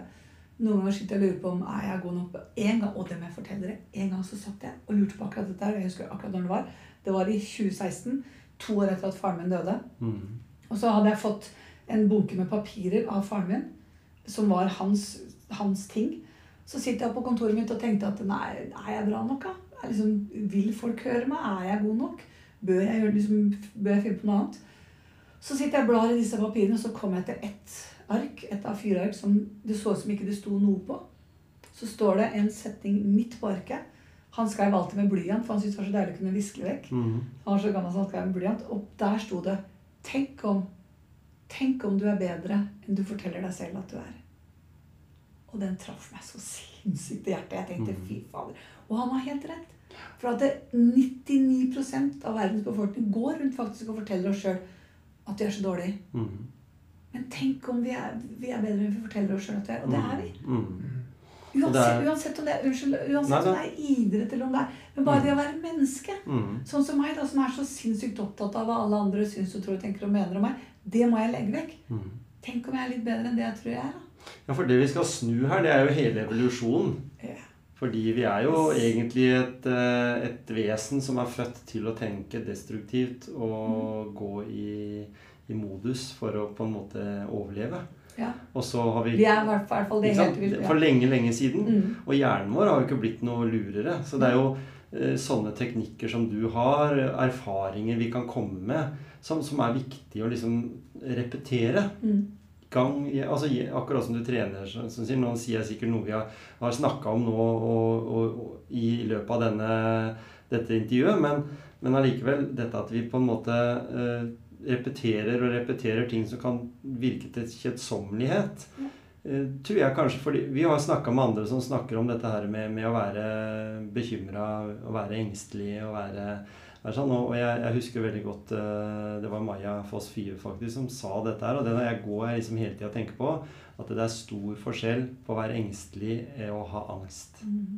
Noen ganger sitter jeg og lurer på om er jeg god nok. En gang, og det må jeg fortelle dere, en gang så satt jeg og lurte på akkurat dette her. og Jeg husker akkurat når det var. Det var i 2016, to år etter at faren min døde. Mm. Og så hadde jeg fått en bunke med papirer av faren min, som var hans, hans ting. Så sitter jeg på kontoret mitt og tenkte at nei, er jeg bra nok, da? Liksom, vil folk høre meg? Er jeg god nok? Bør jeg, gjøre, liksom, bør jeg finne på noe annet? Så sitter jeg og blar i disse papirene, og så kommer jeg til ett ark, et av fire ark, som det så ut som ikke det sto noe på. Så står det en setning midt på arket. Han skrev alltid med blyant, for han syntes det var så deilig å kunne viske vekk. Mm. Han var så gammel så han skrev med blyant. Og der sto det Tenk om Tenk om du er bedre enn du forteller deg selv at du er. Og den traff meg så sinnssykt i hjertet. Jeg tenkte Mm. fy fader. Og han har helt rett. For at 99% av verdens befolkning går rundt faktisk og forteller oss sjøl at de er så dårlige. Mm. Men tenk om vi er, vi er bedre enn vi forteller oss sjøl at vi er. Og det er vi. Mm. Uansett, uansett om det er, unnskyld, uansett Nei, om det er idrett eller om det er Men bare det å være menneske. Mm. Sånn som meg, da, som er så sinnssykt opptatt av hva alle andre syns og tror og tenker og mener om meg. Det må jeg legge vekk. Mm. Tenk om jeg er litt bedre enn det jeg tror jeg er. da. Ja, for det vi skal snu her, det er jo hele evolusjonen. Fordi vi er jo egentlig et, eh, et vesen som er født til å tenke destruktivt og gå i, i modus for å på en måte overleve. Ja. Og så har vi Vi er i hvert fall- det helt vilt. For lenge, lenge siden. Mm. Og hjernen vår har jo ikke blitt noe lurere. Så det er jo eh, sånne teknikker som du har, erfaringer vi kan komme med, som, som er viktig å liksom repetere. Mm. Gang, altså Akkurat som du trener. så- som sier, Nå sier jeg sikkert noe vi har, har snakka om nå og, og, og, i løpet av denne, dette intervjuet, men, men allikevel dette at vi på en måte eh, repeterer og repeterer ting som kan virke til kjedsommelighet. Eh, tror jeg kanskje fordi Vi har snakka med andre som snakker om dette her med, med å være bekymra, å være engstelig og være, være sånn. Og jeg, jeg husker veldig godt eh, Det var Maja Foss Fie faktisk som sa dette her. Og det er jeg går jeg liksom hele tida og tenker på. At det er stor forskjell på å være engstelig og å ha angst. Mm.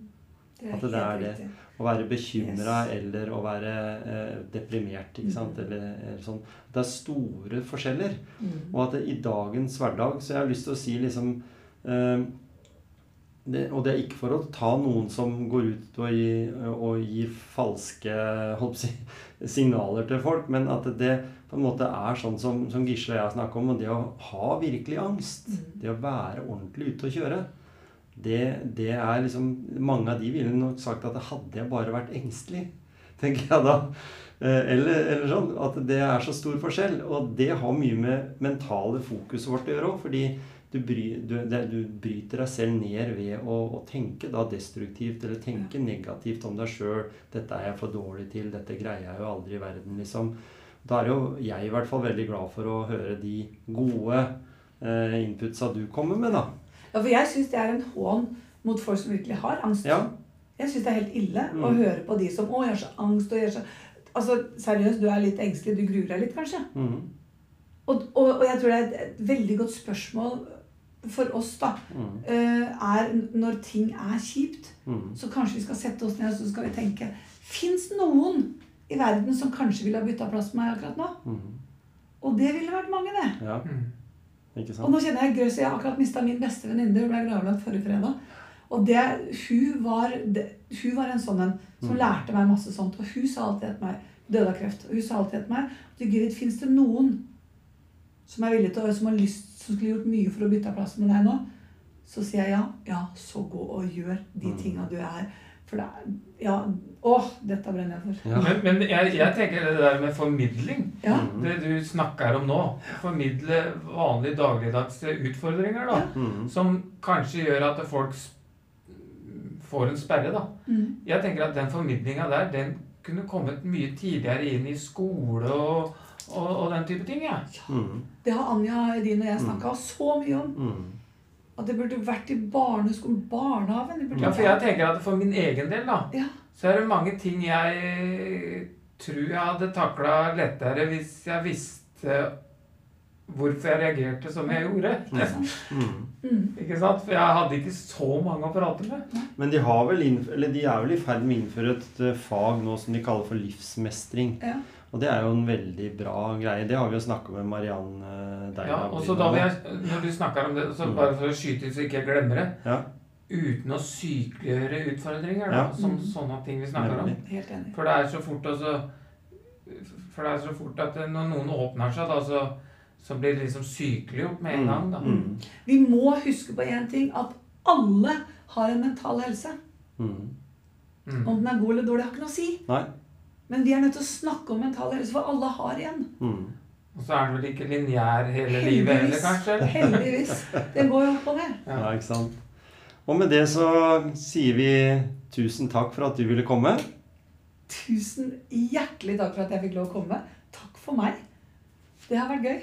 Det At det er det. riktig. Å være bekymra Yes. eller å være eh, deprimert. ikke sant? Mm. Eller, eller sånn. Det er store forskjeller. Mm. Og at det, i dagens hverdag Så jeg har lyst til å si liksom eh, det, Og det er ikke for å ta noen som går ut og, gi, og gir falske si, signaler til folk, men at det på en måte er sånn som, som Gisle og jeg snakker om, og det å ha virkelig angst, Mm. det å være ordentlig ute og kjøre, det, det er liksom Mange av de ville nok sagt at hadde jeg bare vært engstelig, tenker jeg da. Eh, Eller, eller sånn. At det er så stor forskjell. Og det har mye med mentale fokuset vårt å gjøre òg. Du, bry, du, du bryter deg selv ned ved å, å tenke da destruktivt eller tenke negativt om deg sjøl. 'Dette er jeg for dårlig til. Dette greier jeg jo aldri i verden', liksom. Da er jo jeg i hvert fall veldig glad for å høre de gode eh, inputsa du kommer med, da. Ja, for jeg syns det er en hån mot folk som virkelig har angst. Ja. Jeg syns det er helt ille å Mm. høre på de som 'Å, jeg har så angst', og jeg så Altså, seriøst, du er litt engstelig. Du gruer deg litt, kanskje? Mm. Og, og, og jeg tror det er et, et veldig godt spørsmål for oss, da, Mhm. eh, er når ting er kjipt, mm. så kanskje vi skal sette oss ned og så skal vi tenke Fins noen i verden som kanskje ville ha bytta plass med meg akkurat nå? Mm. Og det ville vært mange, det. Ja, Mm. ikke Og nå kjenner jeg grøs. Jeg har akkurat mista min beste venninne. Hun ble gravlagt forrige fredag. Og det, hun, var, det, hun var en sånn en som Mm. lærte meg masse sånt. Og hun sa alltid til meg Døde av kreft. Og hun sa alltid til meg Gud, fins det noen som er villig til å, som har lyst, som skulle gjort mye for å bytte plass med deg nå? Så sier jeg ja. Ja, så gå og gjør de Mm. tinga du er. For det er Ja. Å, dette brenner jeg for. Ja. Men, men jeg, jeg tenker det der med formidling Ja. Mhm. Det du snakker om nå. Formidle vanlige dagligdags utfordringer, da. Ja. Som kanskje gjør at folk får en sperre, da. Mm. Jeg tenker at den formidlinga der, den kunne kommet mye tidligere inn i skole og, og, og den type ting. Ja. Mhm. Det har Anja Edin og jeg snakka så mye om. Mhm. At det burde vært i barneskolen, barnehagen. Ja, for jeg tenker at for min egen del, da, Ja. så er det mange ting jeg tror jeg hadde takla lettere hvis jeg visste hvorfor jeg reagerte som jeg gjorde. Ikke sant? Mm. Ikke sant? For jeg hadde ikke så mange å prate med. Men de, har vel innf eller de er vel i ferd med å innføre et eh, fag nå som de kaller for livsmestring. Ja. Og det er jo en veldig bra greie. Det har vi jo snakka med Mariann eh, Deila Ja, og så da vil jeg, Når du snakker om det, så Mm. bare for å skyte inn så ikke jeg glemmer det Ja. Uten å sykeliggjøre utfordringer, da, Ja. som Mm. sånne ting vi snakker om. Helt enig. For det er så fort også For det er så fort at når noen åpner seg, da, så, så blir det liksom sykeliggjort med en gang. da. Mm. Vi må huske på én ting. At alle har en mental helse. Mm. Mm. Om den er god eller dårlig, har ikke noe å si. Nei. Men vi er nødt til å snakke om mental helse, for alle har en. Mm. Og så er den vel ikke lineær hele heldigvis, livet heller, kanskje? Heldigvis. Det går jo opp og ned. Ja. ikke sant. Og med det så sier vi tusen takk for at du ville komme. Tusen hjertelig takk for at jeg fikk lov å komme. Takk for meg. Det har vært gøy.